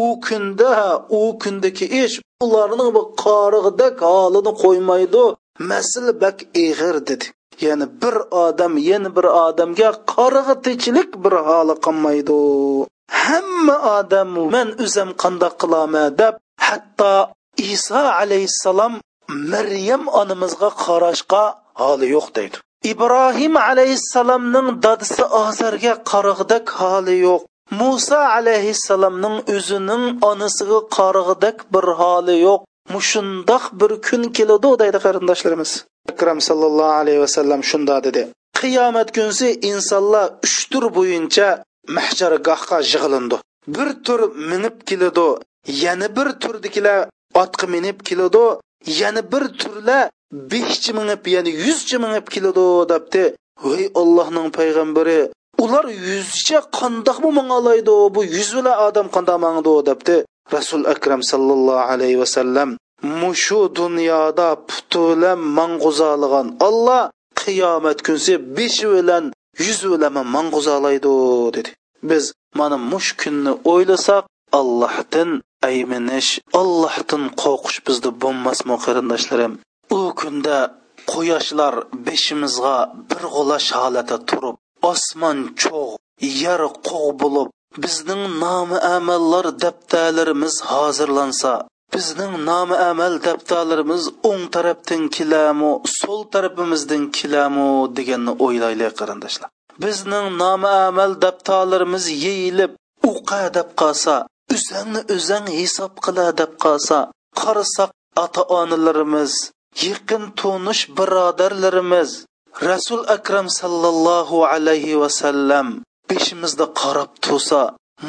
u kunda u kundagi ish ularning bu qorig'idek holini qo'ymaydi. Masl bak ig'ir dedi. Ya'ni bir odam yana bir odamga qorig'itichilik bir holi qilmaydi hamma odam man o'zim qandoq qilama deb hatto iso alayhissalom maryam onamizga qarashga holi yo'q deydi. Ibrohim alayhissalomning dadisi ozarga qarag'dak holi yo'q. Muso alayhissalomning o'zining onasiga qarag'dak bir holi yo'q. Mushundoq bir kun keladi deydi qarindoshlarimiz. Akram sallallohu alayhi vasallam shunda dedi. Qiyomat kunsi insonlar uch tur bo'yicha mahjargohga yig'ilindi bir tur minib keladi yana bir turdikilar otga minib keladi yana bir turla beshchi minib yana yuzchi minib keladi debdi. Voy allohning payg'ambari ular yuzcha qandoq mangalaydi? Bu yuz bilan odam qandoq mangdi debdi rasul akram sallallohu alayhi vasallam mushu dunyoda putulam mang'uzalagan olloh qiyomat kunsi beshi bilan yuz bilan mang'uzalaydi dedi. Biz mana mush kunni o'ylasak allohdan ayminish allohdan qo'rqish bizda bo'lmasmi qarindoshlarim u kunda quyoshlar beshimizga bir g'ulash holatda turib osmon cho'g' yer qo'g' bo'lib bizning nomi amallar daftarlarimiz hozirlansa bizning nomi amal daftarlarimiz o'ng tarafdan kilamu so'l tarafimizdan kilamu deganni o'ylaylik qarindoshlar. Bizning nomi amal daftarlarimiz yeyilib uqa deb qolsa o'zingni o'zing hisob qila deb qolsa qarasak ota onalarimiz yaqin tonish birodarlarimiz rasul akram sallallohu alayhi vasallam beshimizda qarab tursa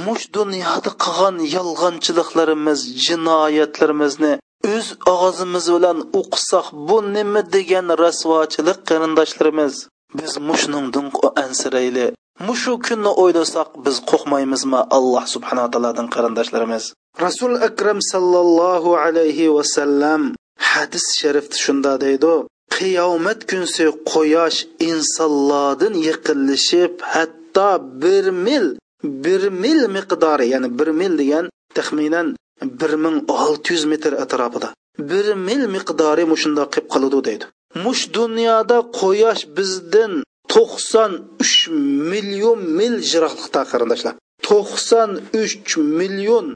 mush dunyoda qilgan yolg'onchiliklarimiz jinoyatlarimizni o'z og'zimiz bilan o'qisak bu nima degan rasvochilik qarindoshlarimiz biz mushningdan ansirayli mushu kunni o'ylasak biz qo'rqmaymizmi alloh subhanaa taolodan qarindoshlarimiz rasul akram sallallohu alayhi vasallam hadis sharifda shunda deydi qiyomat kunsi quyosh insonlardan yiqilishib hatto bir mil bir mil miqdori ya'ni bir mil degan taxminan bir ming olti yuz metr atrofida bir mil miqdori mushundoq qilib qoladi deydi. Mush dunyoda quyosh bizdan to'qson uch million mil jiroqliqda qarindoshlar. To'qson uch million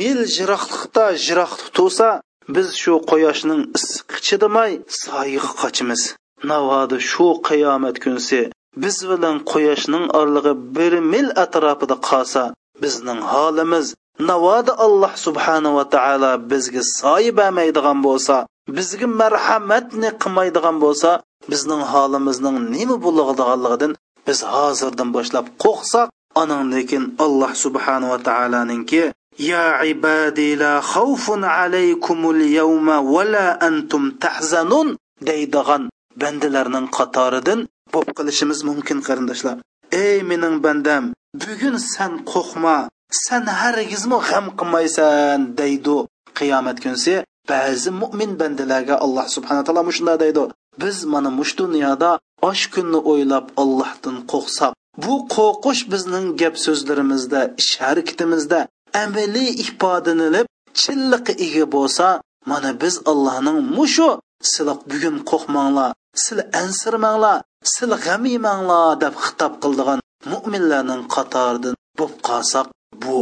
mil jiroqliqda jiroqlik tursa biz shu quyoshning issiqqa chidamay soyiga qochimiz. Navoda shu qiyomat kunsi biz bilan quyoshning orlig'i bir mil atrofida qolsa bizning holimiz navoda alloh subhanava taolo bizga soyi bermaydigan bo'lsa bizga marhamatni qilmaydigan bo'lsa bizning holimizning nima bo'ladiganligidan biz hozirdan boshlab qo'rqsak anan lekin alloh subhanava taoloninki يا عبادي لا خوف عليكم اليوم ولا أنتم تحزنون deydigan bandalarning qatoridan bo'lib qilishimiz mumkin qarindoshlar ey mening bandam bugun san qo'rqma san hargizmi g'am qilmaysan deydi. Qiyomat kunsi ba'zi mo'min bandalarga alloh subhana taolo shunday deydi. Biz mana mush dunyoda osh kunni o'ylab allohdan qo'rqsak bu qo'rqish bizning gap so'zlarimizda ish harakatimizda amaliy ifodalanib chilliqi ega bo'lsa mana biz allohning mushu sizlar bugun qo'rqmanglar sizlar ansirmanglar sizlar g'am yemanglar deb xitob qildigan mo'minlarning qatoridan bo'lib qolsak bu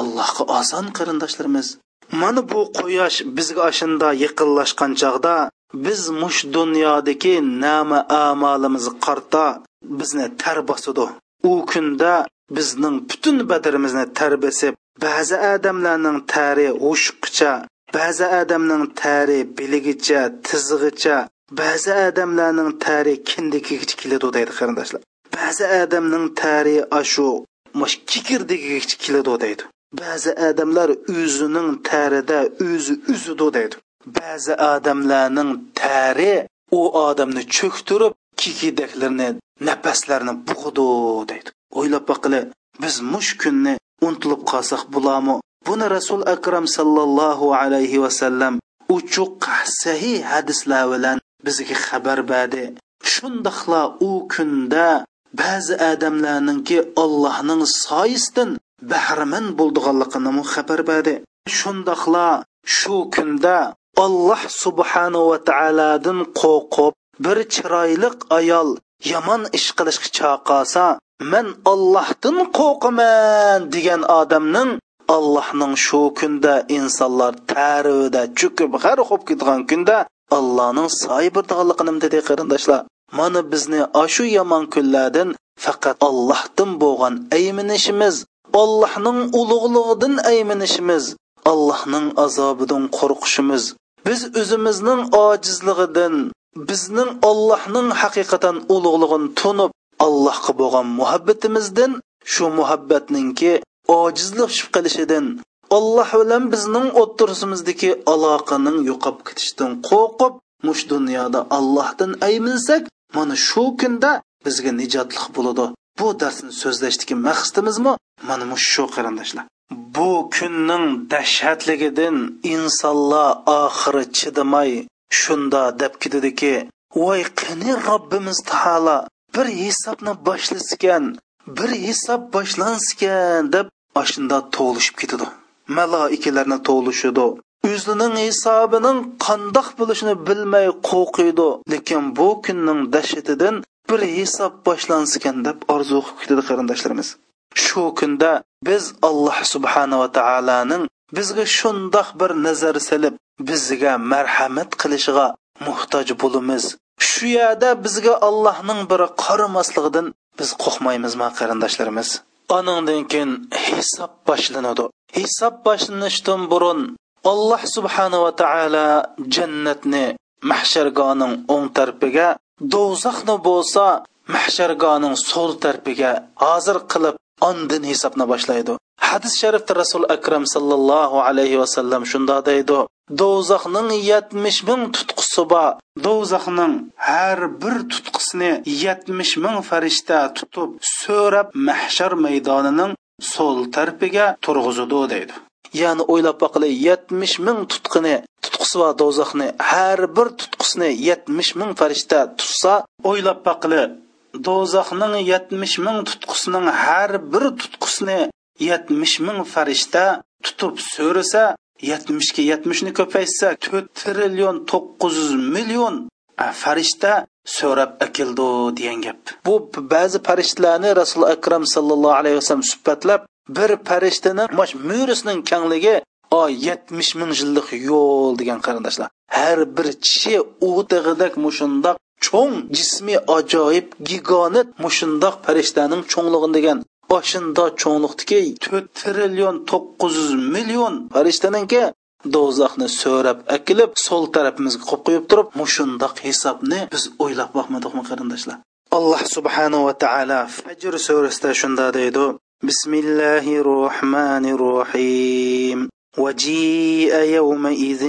allohga oson qarindoshlarimiz. Mana bu quyosh bizga oshinda yaqinlashgan chog'da biz mush dunyodagi nama amalimiz qarta bizni tar bosidi u kunda bizning butun badanimizni tar besib ba'zi odamlarning tari o'shiqqicha ba'zi odamning tari biligicha tizg'icha ba'zi odamlarning tari kindikigacha keladi deydi qarindoshlar. Ba'zi odamning tari ashu mush kikirdigigacha keladi deydi. Ba'zi odamlar o'zining tarida o'zi uzidi deydi. Ba'zi odamlarning tari u odamni cho'ktirib kikidaklarni nafaslarni bug'idi deydi. O'ylab boqili biz mush kunni unutilib qolsak bo'lami buni rasul akram sallallohu alayhi vasallam uchuq sahiy hadislar bilan bizga xabar berdi. Shundoqla u kunda ba'zi odamlarninki allohning soyisidan bahramand bo'ldiganligini xabar berdi. Shundoqla shu kunda alloh subhanahu va taolodan qo'rqib bir chiroyli ayol yomon ish qilishga chaqirsa man ollohdan qo'rqaman degan odamning allohning shu kunda insonlar tarvida cho'kib g'arq bo'lib ketgan kunda allohning soy soyibirdiganligini dedi qarindoshlar. Mana bizni ashu yomon kunlardan faqat ollohdan bo'lgan ayminishimiz ollohning ulug'lig'idan ayminishimiz ollohning azobidan qo'rqishimiz. Biz o'zimizning ojizligidan bizning ollohning haqiqatan ulug'lig'ini tunib allohga bo'lgan muhabbatimizdan shu muhabbatninki ojizlik qilishidan olloh bilan bizning o'ttirisimizdagi aloqaning yo'qolib ketishidan qo'rqib mush dunyoda allohdan ayminsak mana shu kunda bizga nijotlik bo'ladi. Bu darsni so'zlashdagi maqsadimizmi? Mana shu qarindoshlar. Bu kunning dahshatligidan insonlar oxiri chidamay shunda deb ketadiki voy qani robbimiz taolo bir hisobni boshlasikan bir hisob boshlansikan deb ashunda to'lishib ketadi. Maloikalarni to'lishidi o'zining hisobining qandoq bo'lishini bilmay qo'rqiydi. Lekin bu kunning dahshatidan bir hisob boshlansikan deb orzu qilib ketadi qarindoshlarimiz. Shu kunda biz alloh subhanava taoloning bizga shundoq bir nazar silib bizga marhamat qilishiga muhtoj bo'lamiz. Shu yerda bizga allohning biri qaramasligidan biz qo'rqmaymizmi qarindoshlarimiz? Anandan keyin hisob boshlanadi. Hisob boshlanishdan burun alloh subhanava taolo jannatni mahshargoning o'ng tarafiga do'zaxni bo'lsa mahshargoning so'l tarafiga hozir qilib ondin hisobni boshlaydi. Hadis sharifda rasul akram sallallohu alayhi vasallam shundoq deydi do'zaxning yetmish ming tutqusi bor. Do'zaxning har bir tutqisini yetmish ming farishta tutib so'rab mahshar maydonining so'l tarafiga turg'izudi deydi. Ya'ni o'ylab boqili yetmish ming tutqini tutqusi bor do'zaxni har bir tutqisini yetmish ming farishta tutsa o'ylab boqili do'zaxning yetmish ming tutqusining har bir tutqusini yetmish ming farishta tutib so'rasa yetmishga yetmishni ko'paytsa to'rt trillion to'qqiz yuz million farishta so'rab akildi degan gap. Bu ba'zi farishtalarni rasul akram sallallohu alayhi vasallam suhbatlab bir farishtani mo'risining kangligi o yetmish ming yillik yo'l degan qarindoshlar. Har bir kishi o'tig'idak mushundoq cho'ng jismi ajoyib gigonit mushundoq farishtaning cho'ngligi degan oshinda cho'ngliqdiki to'rt trillion to'qqiz yuz million farishtaningki do'zaxni so'rab akilib so'l tarafimizga qo'yib qo'yib turib mushundoq hisobni biz o'ylab boqmadikmi qarindoshlar. Alloh subhanahu va taolo fajr surasida shunda deydi بسم الله الرحمن الرحيم. وجيء يومئذ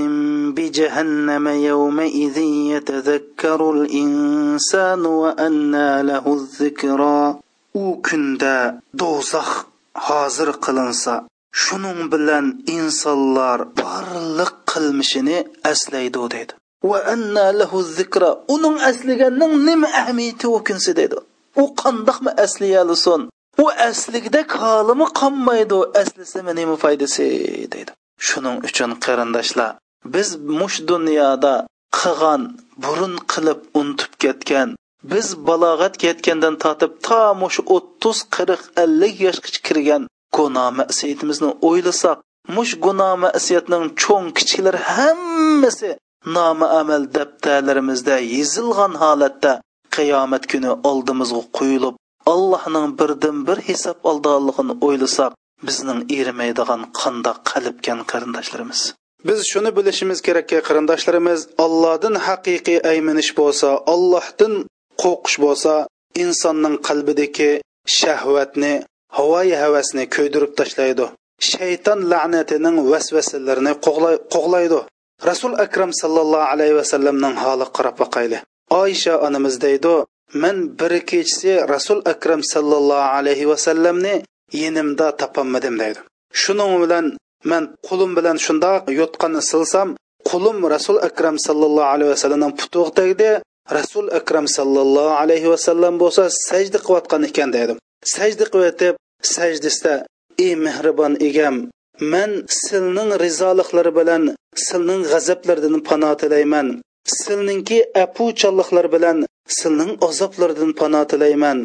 بجهنم يومئذ يتذكر الإنسان وأنى له الذكرى. أو كندا دوزخ حاضر قلنسا شنون بلن إنسانلار بارلق قلمشني أسليدو ديد وأنى له الذكرى ونن أسلغنن نم أهميته وكنسي ديدو وقندخ ما أسليالسون u asligidek holimi qolmaydi aslisimi nima foydasi deydi. Shuning uchun qarindoshlar biz mush dunyoda qilgan burun qilib unutib ketgan biz balog'at yetgandan tortib to mush o'ttiz qirq ellik yoshgacha kirgan gunoh masiyatimizni o'ylasak mush gunoh masiyatning cho'ng kichiklar hammasi nomi amal daftarlarimizda yezilgan holatda qiyomat kuni oldimizga qo'yilib allohning birdan bir hisob oldiganligini o'ylasak bizning erimaydigan qandoq qalbgan qarindoshlarimiz? Biz shuni bilishimiz kerakki qarindoshlarimiz allohdan haqiqiy ayminish bo'lsa allohdan qo'rqish bo'lsa insonning qalbidagi shahvatni havoyi havasni ko'ydirib tashlaydi. Shayton la'natining vasvasalarini qo'g'laydi. Rasul akram sallallohu alayhi vasallamning holi qarab boqayli oysha onamiz deydi man bir kechasi rasul akram sallallohu alayhi vasallamni yenimda topolmadim deydi. Shuning bilan man qo'lim bilan shundoq yotqanni silsam qo'lim rasul akram sallallohu alayhi vasallamning putuq Расул rasul akram sallallohu alayhi vasallam bo'lsa sajda qilayotgan ekan dedim sajda qilayotib sajdasida ey mehribon egam man silning rizoliqlari bilan silning g'azablaridan pano tilayman. Silninki apuchalliqlar bilan silning azoblaridan pano tilayman.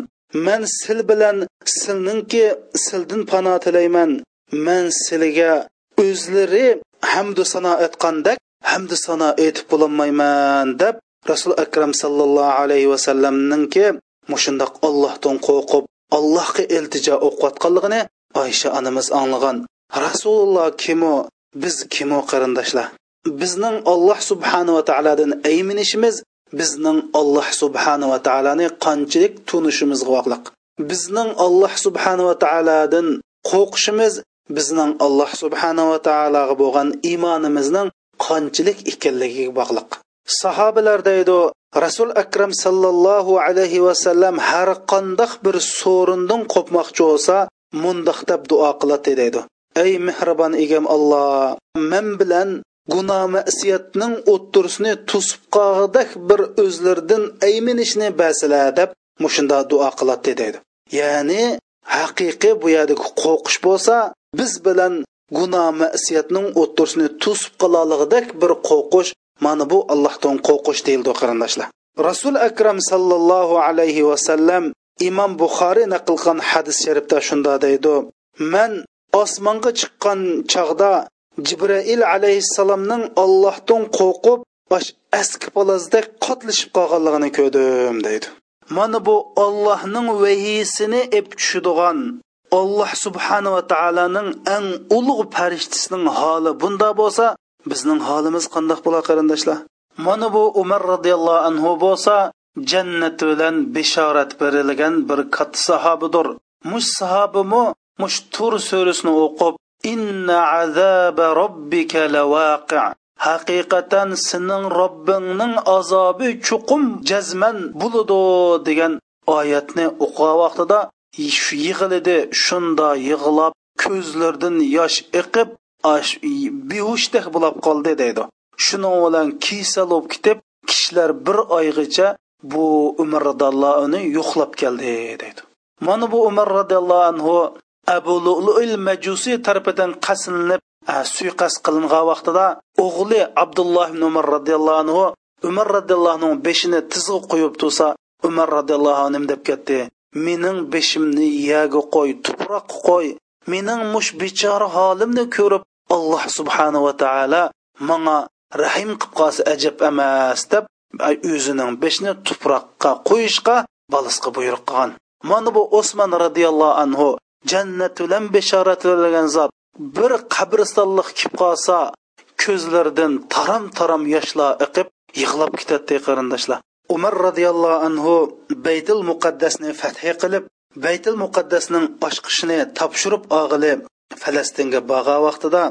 Man sil bilan silninki sildan pano tilayman. Man siliga o'zlari hamdu sano aytgandak hamdu sano aytib bo'lolmayman deb rasul akram sallallohu alayhi vasallamninki mushundoq ollohdan qo'rqib allohga iltijo o'qiyotganligini oysha onamiz anglagan. Rasululloh kimu biz kimu qarindoshlar? Bizning alloh subhanava taolodan ayminishimiz bizning alloh subhanava taoloni qanchalik tunishimizga bog'liq. Bizning alloh subhanava taolodan qo'rqishimiz bizning alloh subhanava taologa bo'lgan iymonimizning qanchalik ekanligiga bog'liq. Sahobalar deydi rasul akram sallallohu alayhi vasallam har qandoq bir so'rindan qo'pmoqchi bo'lsa mundoq deb duo qiladi deydi. Ey mehribon egam alloh men bilan gunoh masiyatning o'ttirisini to'sib qolg'dak bir o'zlaridan ayminishni basila deb mushunda duo qiladi deydi. Ya'ni haqiqiy bu yerdagi qo'rqish bo'lsa biz bilan gunoh masiyatning o'ttirisini to'sib qolalig'idek bir qo'rqish mana bu allohdan qo'rqish deyildi qarindoshlar. Rasul akram sallallohu alayhi vasallam imom buxoriy naql qilgan hadis sharifda shunda deydi. Man osmonga chiqqan chog'da jibrail alayhissalomning ollohdan qo'rqib bosh aski palazdek qotlashib qolganligini ko'rdim deydi. Mana bu ollohning vahiysini ep tushadigan alloh subhanava taoloning eng ulug' farishtasining holi bunda bo'lsa bizning holimiz qandoq bo'lar qarindoshlar? Mana bu umar roziyallohu anhu bo'lsa jannat bilan bishorat berilgan bir katta sahobidir. Mush sahobimu mush tur surasini o'qib inna azaba robbika lawaqi. Haqiqatan sening robbingning azobi chuqum jazman bo'ludi degan oyatni o'qigan vaqtida yig'ildi shunda yig'lab ko'zlaridan yosh iqib behushdek bo'lib qoldi deydi. Shuning bilan kisal bo'lib ketib kishilar bir oygacha bu umar roziyallohu anhu yo'qlab keldi deydi. Mana bu umar roziyallohu anhu abu lu'luil majusiy tarafidan qaslinib suiqasd qilingan vaqtida o'g'li abdulloh ibn umar roziyallohu anhu umar roziyallohu anhu beshini tizg'i qo'yib tursa umar roziyallohu anhu deb ketdi? Mening beshimni yaga qo'y tuproqqa qo'y. Mening mush bechora holimni ko'rib alloh subhanava taolo manga rahim qilib qolsa ajab emas deb o'zining beshini tuproqqa qo'yishga bolasga buyruq qilgan. Mana bu osmon roziyallohu anhu jannat bilan beshoratlangan zot. Bir qabristonlik kelib qolsa ko'zlaridan taram taram yoshlar iqib yig'lab ketadi qarindoshlar. Umar roziyallohu anhu baytul muqaddasni fathi qilib baytul muqaddasning ochqishini topshirib og'ili falastinga bog'a vaqtida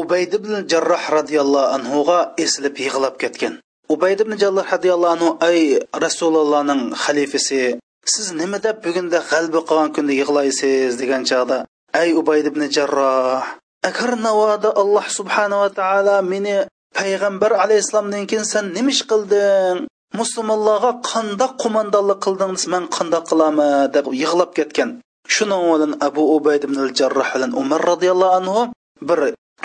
ubayd ibn jarroh roziyallohu anhuga esilib yig'lab ketgan. Ubayd ibn jarroh roziyallohu anhu ay rasulullohning xalifasi siz nima deb bugunda g'alba qilgan kunda yig'laysiz degan chog'da ay ubayd ibn jarroh agar navoda alloh subhanava taolo meni payg'ambar alayhissalomdan keyin san nima ish qilding? Musulmonlarga qandoq qo'mondonlik qilding man qandoq qilaman? deb yig'lab ketgan. Shuning bilan abu ubayd ibn jarroh bilan umar roziyallohu anhu bir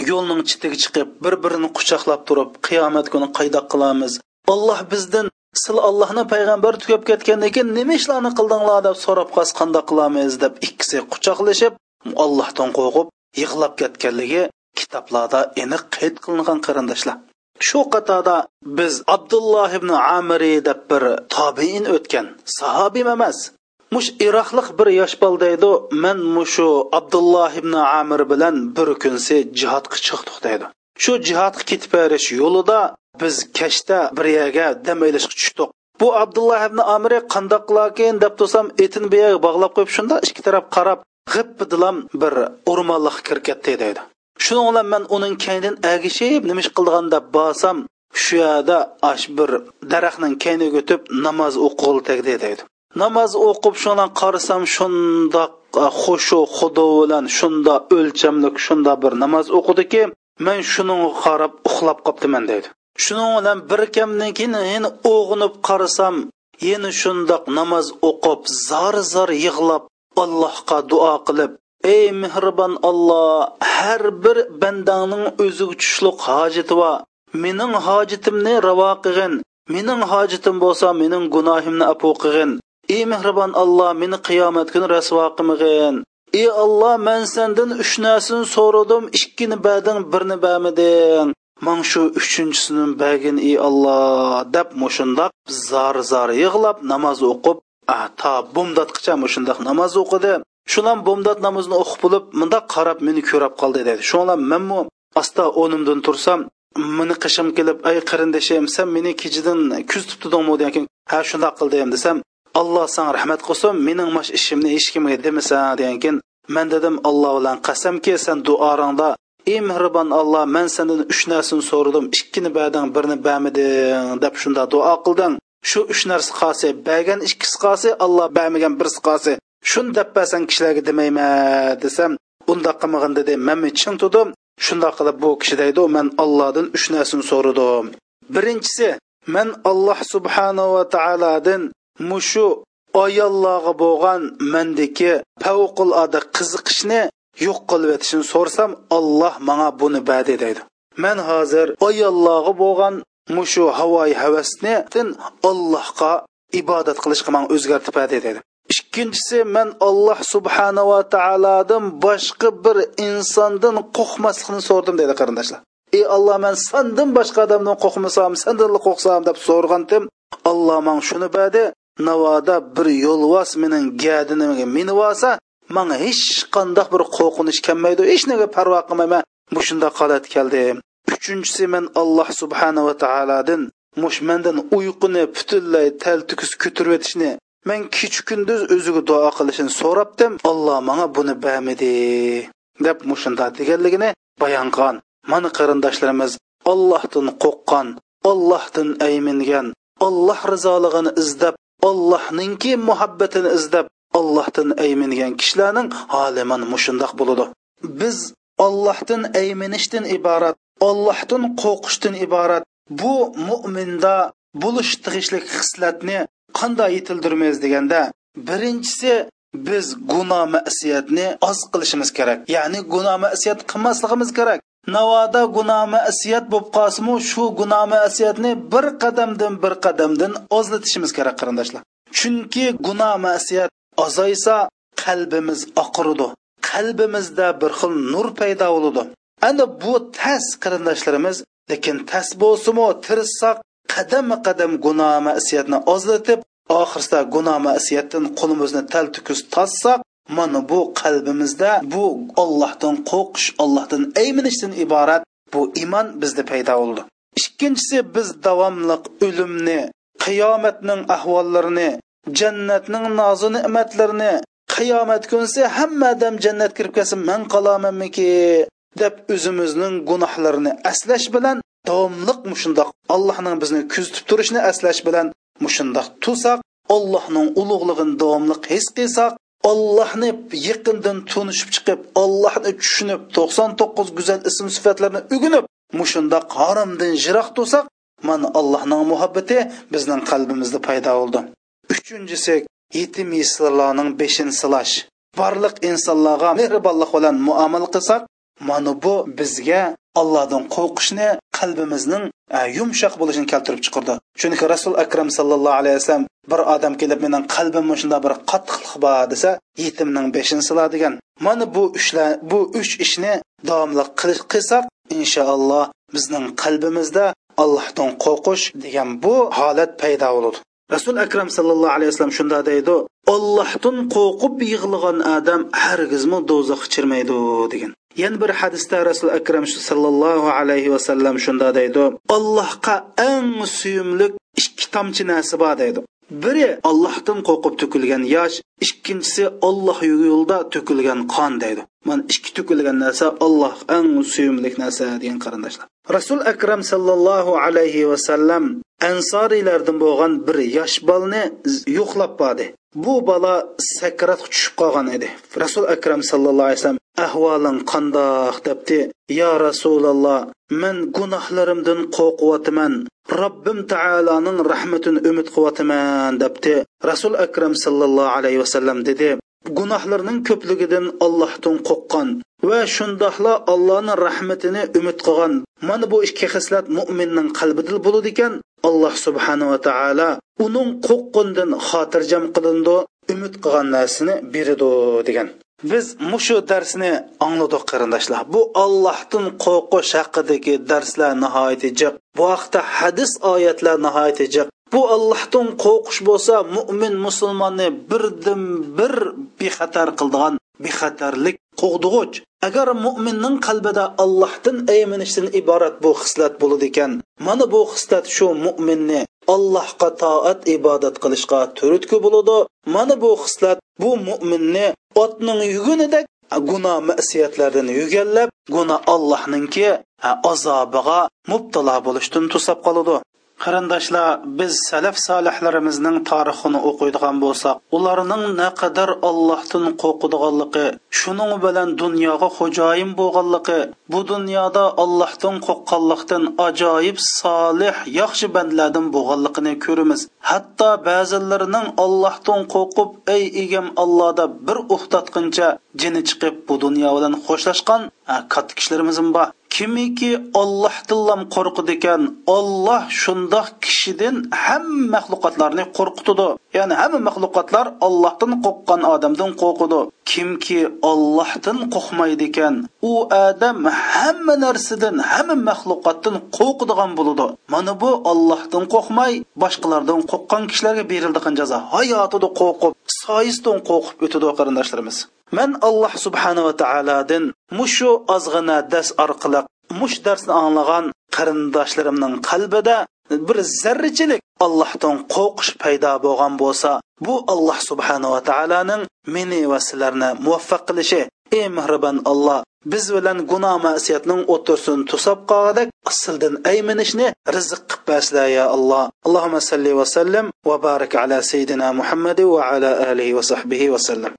yo'lning chetiga chiqib bir birini quchoqlab turib qiyomat kuni qaydoq qilamiz? Alloh bizdan sil allohni payg'ambari tugab ketgandan keyin nima ishlarni qildinglar deb so'rab qolsa qanday qilamiz deb ikkisi quchoqlashib allohdan qo'rqib yig'lab ketganligi kitoblarda aniq qayd qilingan qarindoshlar. Shu qatorda biz abdulloh ibn amiri deb bir tobiin o'tgan sahobiy emas mush iroqlik bir yosh boldaydi man mushu abdulloh ibn amir bilan bir kunsi jihodga chiqdik deydi. Shu jihodga ketib berish yo'lida biz kashda bir yerga dam ilishga tushdik. Bu abdulloh ibn amiri qandoq qilarkin deb tursam etin bu yerga bog'lab qo'yib shunda ikki taraf qarab g'ippidilam bir o'rmonliqqa kirib ketdi deydi. Shuning bilan man uning kaynidan agishib nima ish qilgan deb borsam shu yerda ash bir daraxtning kayniga o'tib namoz o'qig'ili tegdi deydi. Namoz o'qib shundan qarasam shundoq e, xushu xudo bilan shunda o'lchamlik shunda bir namoz o'qidiki man shuning qarab uxlab qolibdiman deydi. Shuning bilan bir kamdan keyin yana o'g'inib qarasam yana shundoq namoz o'qib zar zar yig'lab allohga duo qilib ey mehribon olloh har bir bandangning o'ziga tushliq hojati va mening hojatimni ravo qilgin. Mening hojatim bo'lsa mening gunohimni apu qilgin. Ey mehribon olloh meni qiyomat kuni rasvo qilmag'in. Ey olloh man sendan uch narsani so'radim ikkini bading birni bamiding man шу uchinchisini bagin ey olloh deb mushundoq zar zar yig'lab namoz o'qib to bomdatqicha mushundoq namoz o'qidi shulam bomdod namozini o'qib bo'lib mundoq qarab meni ko'rab qoldi dedi shular manmu asta o'rnimdan tursam meni qishim kelib ay qarindashim sen meni kechidan kuz tutdingmi degan keyin ha shundoq qildim desam alloh san rahmat qilsin mening mash ishimni hech kimga demasan degan keyin man dedim alloh bilan qasamki sen duoringda ey mehribon olloh man sendan uch narsani so'radim. Ikkini berding birini bermiding deb shunda duo qilding. Shu uch narsa qolsa bergan ikkisi qolsa alloh bermagan birisi qolsa shuni deb bersan kishilarga demayman desam undoq qilmag'in dedi man chin tudim? Shundoq qilib bu kishi deydi man allohdan uch narsani so'radim. Birinchisi man alloh subhanava taolodan mushu ayollarga bo'lgan mendiki favqulodda qiziqishni yo'q qilib etishini so'rsam olloh manga buni badi deydi man hozir ayollarga bo'lgan mushu havoyi havasni allohga ibodat qilishga man o'zgartib badi deydi ikkinchisi man alloh subhanava taolodan boshqa bir insondan qo'rqmaslikni so'rdim deydi qarindoshlar. Ey olloh man sandan boshqa odamdan qo'rqmasam sandan qo'rqsam deb so'rgandim alloh man shuni badi navoda bir yo'lvos mening gadinimga minib olsa manga hech qandoq bir qo'rqinish kelmaydi hech nega parvo qilmayman bu shundoq holat keldi. Uchinchisi men alloh subhanava taolodan mush mandan uyquni butunlay taltukis ko'tirib o'tishni men kecha kunduz o'ziga duo qilishini so'rabdim. Olloh manga buni bermidi deb mushunda deganligini bayon qilgan. Mana qarindoshlarimiz ollohdan qo'rqqan ollohdan aymingan olloh rizolig'ini izlab ollohninki muhabbatini izlab allohdan aymingan kishilarning holiman mushundoq bo'ladi. Biz allohdan ayminishdan iborat allohdan qo'rqishdan iborat bu mo'minda bo'lish tig'ishlik xislatni qanday yetildirmaymiz deganda birinchisi biz gunoh masiyatni oz qilishimiz kerak. Ya'ni gunoh masiyat qilmasligimiz kerak. Navoda gunoh masiyat bo'lib qolsimu shu gunoh masiyatni bir qadamdan bir qadamdan ozlatishimiz kerak qarindoshlar. Chunki gunoh masiyat azaysa qalbimiz oqirdi qalbimizda bir xil nur paydo bo'ladi ana bu tas qarindoshlarimiz lekin tas bo'lsimi tirishsak qadam qadam gunoh masiyatni ozlatib oxirsida gunoh masiyatdan qo'limizni taltukis tossak mana bu qalbimizda bu ollohdan qo'rqish ollohdan ayminishdan iborat bu iymon bizda paydo bo'ldi. Ikkinchisi biz davomliq o'limni qiyomatning ahvollarini jannatning nozi ne'matlarini qiyomat kunsi hamma odam jannat kirib kelsa man qolamanmiki? Deb o'zimizning gunohlarini aslash bilan davomliq mushundoq allohning bizni kuzatib turishini aslash bilan mushundoq tusak allohning ulug'lig'ini davomliq his qilsak ollohni yaqindan tunishib chiqib ollohni tushunib to'qson to'qqiz go'zal ism sifatlarni ugunib mushundoq haromdan jiroq tursak mana allohning muhabbati bizning qalbimizda paydo bo'ldi. Uchinchisi yetim yesirlarning beshin silash. Barliq insonlarga mehribonlik bilan muomala qilsak mana bu bizga allohdan qo'rqishni qalbimizning e, yumshoq bo'lishini keltirib chiqardi chunki rasul akram sallallohu alayhi vasallam bir odam kelib mening qalbimda shunday bir qattiqlik bor desa yetimning beshini siladigan mana bu ishlar bu uch ishni davomli qilsak inshaalloh bizning qalbimizda allohdan qo'rqish degan bu holat paydo bo'ladi. Rasul akram sallallohu alayhi vasallam shunda deydi ollohdan qo'rqib yig'lagan odam hargizmi do'zaxga chirmaydi degan. Yana bir hadisda rasul akram sallallohu alayhi vasallam shunda deydi allohga eng suyumlik ikki tomchi narsa bor deydi. Biri ollohdan qo'rqib to'kilgan yosh ikkinchisi olloh yo'lida to'kilgan qon deydi. Mana ikki to'kilgan narsa olloh eng suyumlik narsa degan qarindoshlar. Rasul akram sallallohu alayhi vasallam ansoriylardan bo'lgan bir yosh bolni yo'qlab bordi. Bu bola sakratga tushib qolgan edi. Rasul akram sallallohu alayhi vasallam ahvoling qandoq? debdi. Yo rasululloh men gunohlarimdan qo'rqyotiman robbim taoloning rahmatini umid qilyapman debdi. Rasul akram sallallohu alayhi vasallam dedi gunohlarning ko'pligidan ollohdan qo'rqqan va shundoqla allohning rahmatini umid qilgan. Mana bu ikki xislat mo'minning qalbida bo'ladi ekan. Alloh subhanava taolo uning qo'rqqundan xotirjam qilindi umid qilgan narsani beradi degan. Biz mushu darsni angladik qarindoshlar. Bu allohdan qo'rqish haqidagi darslar nihoyatda jiq bu haqda hadis oyatlar nihoyatda jiq bu allohdan qo'rqish bo'lsa mo'min musulmonni birdan bir bexatar qildigan bexatarlik qo'g'dug'ich agar mo'minning qalbida allohdan ayminishdan iborat bu xislat bo'ladi ekan mana bu xislat shu mo'minni allohga toat ibodat qilishga turtki bo'ladi. Mana bu xislat bu mo'minni otning yugunidek gunoh masiyatlardan yugallab gunoh allohninki azobiga mubtalo bo'lishdan to'sab qoladi. Qarindoshlar biz salaf solihlarimizning tarixini o'qiydigan bo'lsak ularning naqadar allohdan qo'rqadiganligi shuning bilan dunyoga xo'jayin bo'lganligi bu dunyoda allohdan qo'rqqanlikdan ajoyib solih yaxshi bandlardan bo'lganligini ko'ramiz. Hatto ba'zilarining allohdan qo'rqib ey egam allohda bir uxtatqincha jini chiqib bu dunyo bilan xo'shlashgan katta kishilarimiz bor? Kimiki ollohdan qo'rqidi ekan olloh shundoq kishidan hamma maxluqotlarni qo'rqitadi ya'ni hamma maxluqotlar ollohdan qo'rqqan odamdan qo'rqidi kimki ollohdan qo'rqmaydi ekan u odam hamma narsadan hamma maxluqotdan qo'rqadigan bo'ladi mana bu ollohdan qo'rqmay boshqalardan qo'rqqan kishilarga berildigan jazo hayotida qo'rqib soyisdan qo'rqib o'tadi qarindoshlarimiz. Man alloh subhanava taolodan mushu ozg'ina dars orqali mush darsni anglagan qarindoshlarimning qalbida bir zarrachilik allohdan qo'rqish paydo bo'lgan bo'lsa bu alloh subhanava taoloning meni va sizlarni muvaffaq qilishi. Ey mehribon alloh biz bilan gunoh masiyatning o'tirsin tusab qolgadak asldan ayminishni rizq qilib basla ya alloh. Allohumma salli va sallim va barik ala sayyidina muhammadi va ala alihi va sahbihi va sallam.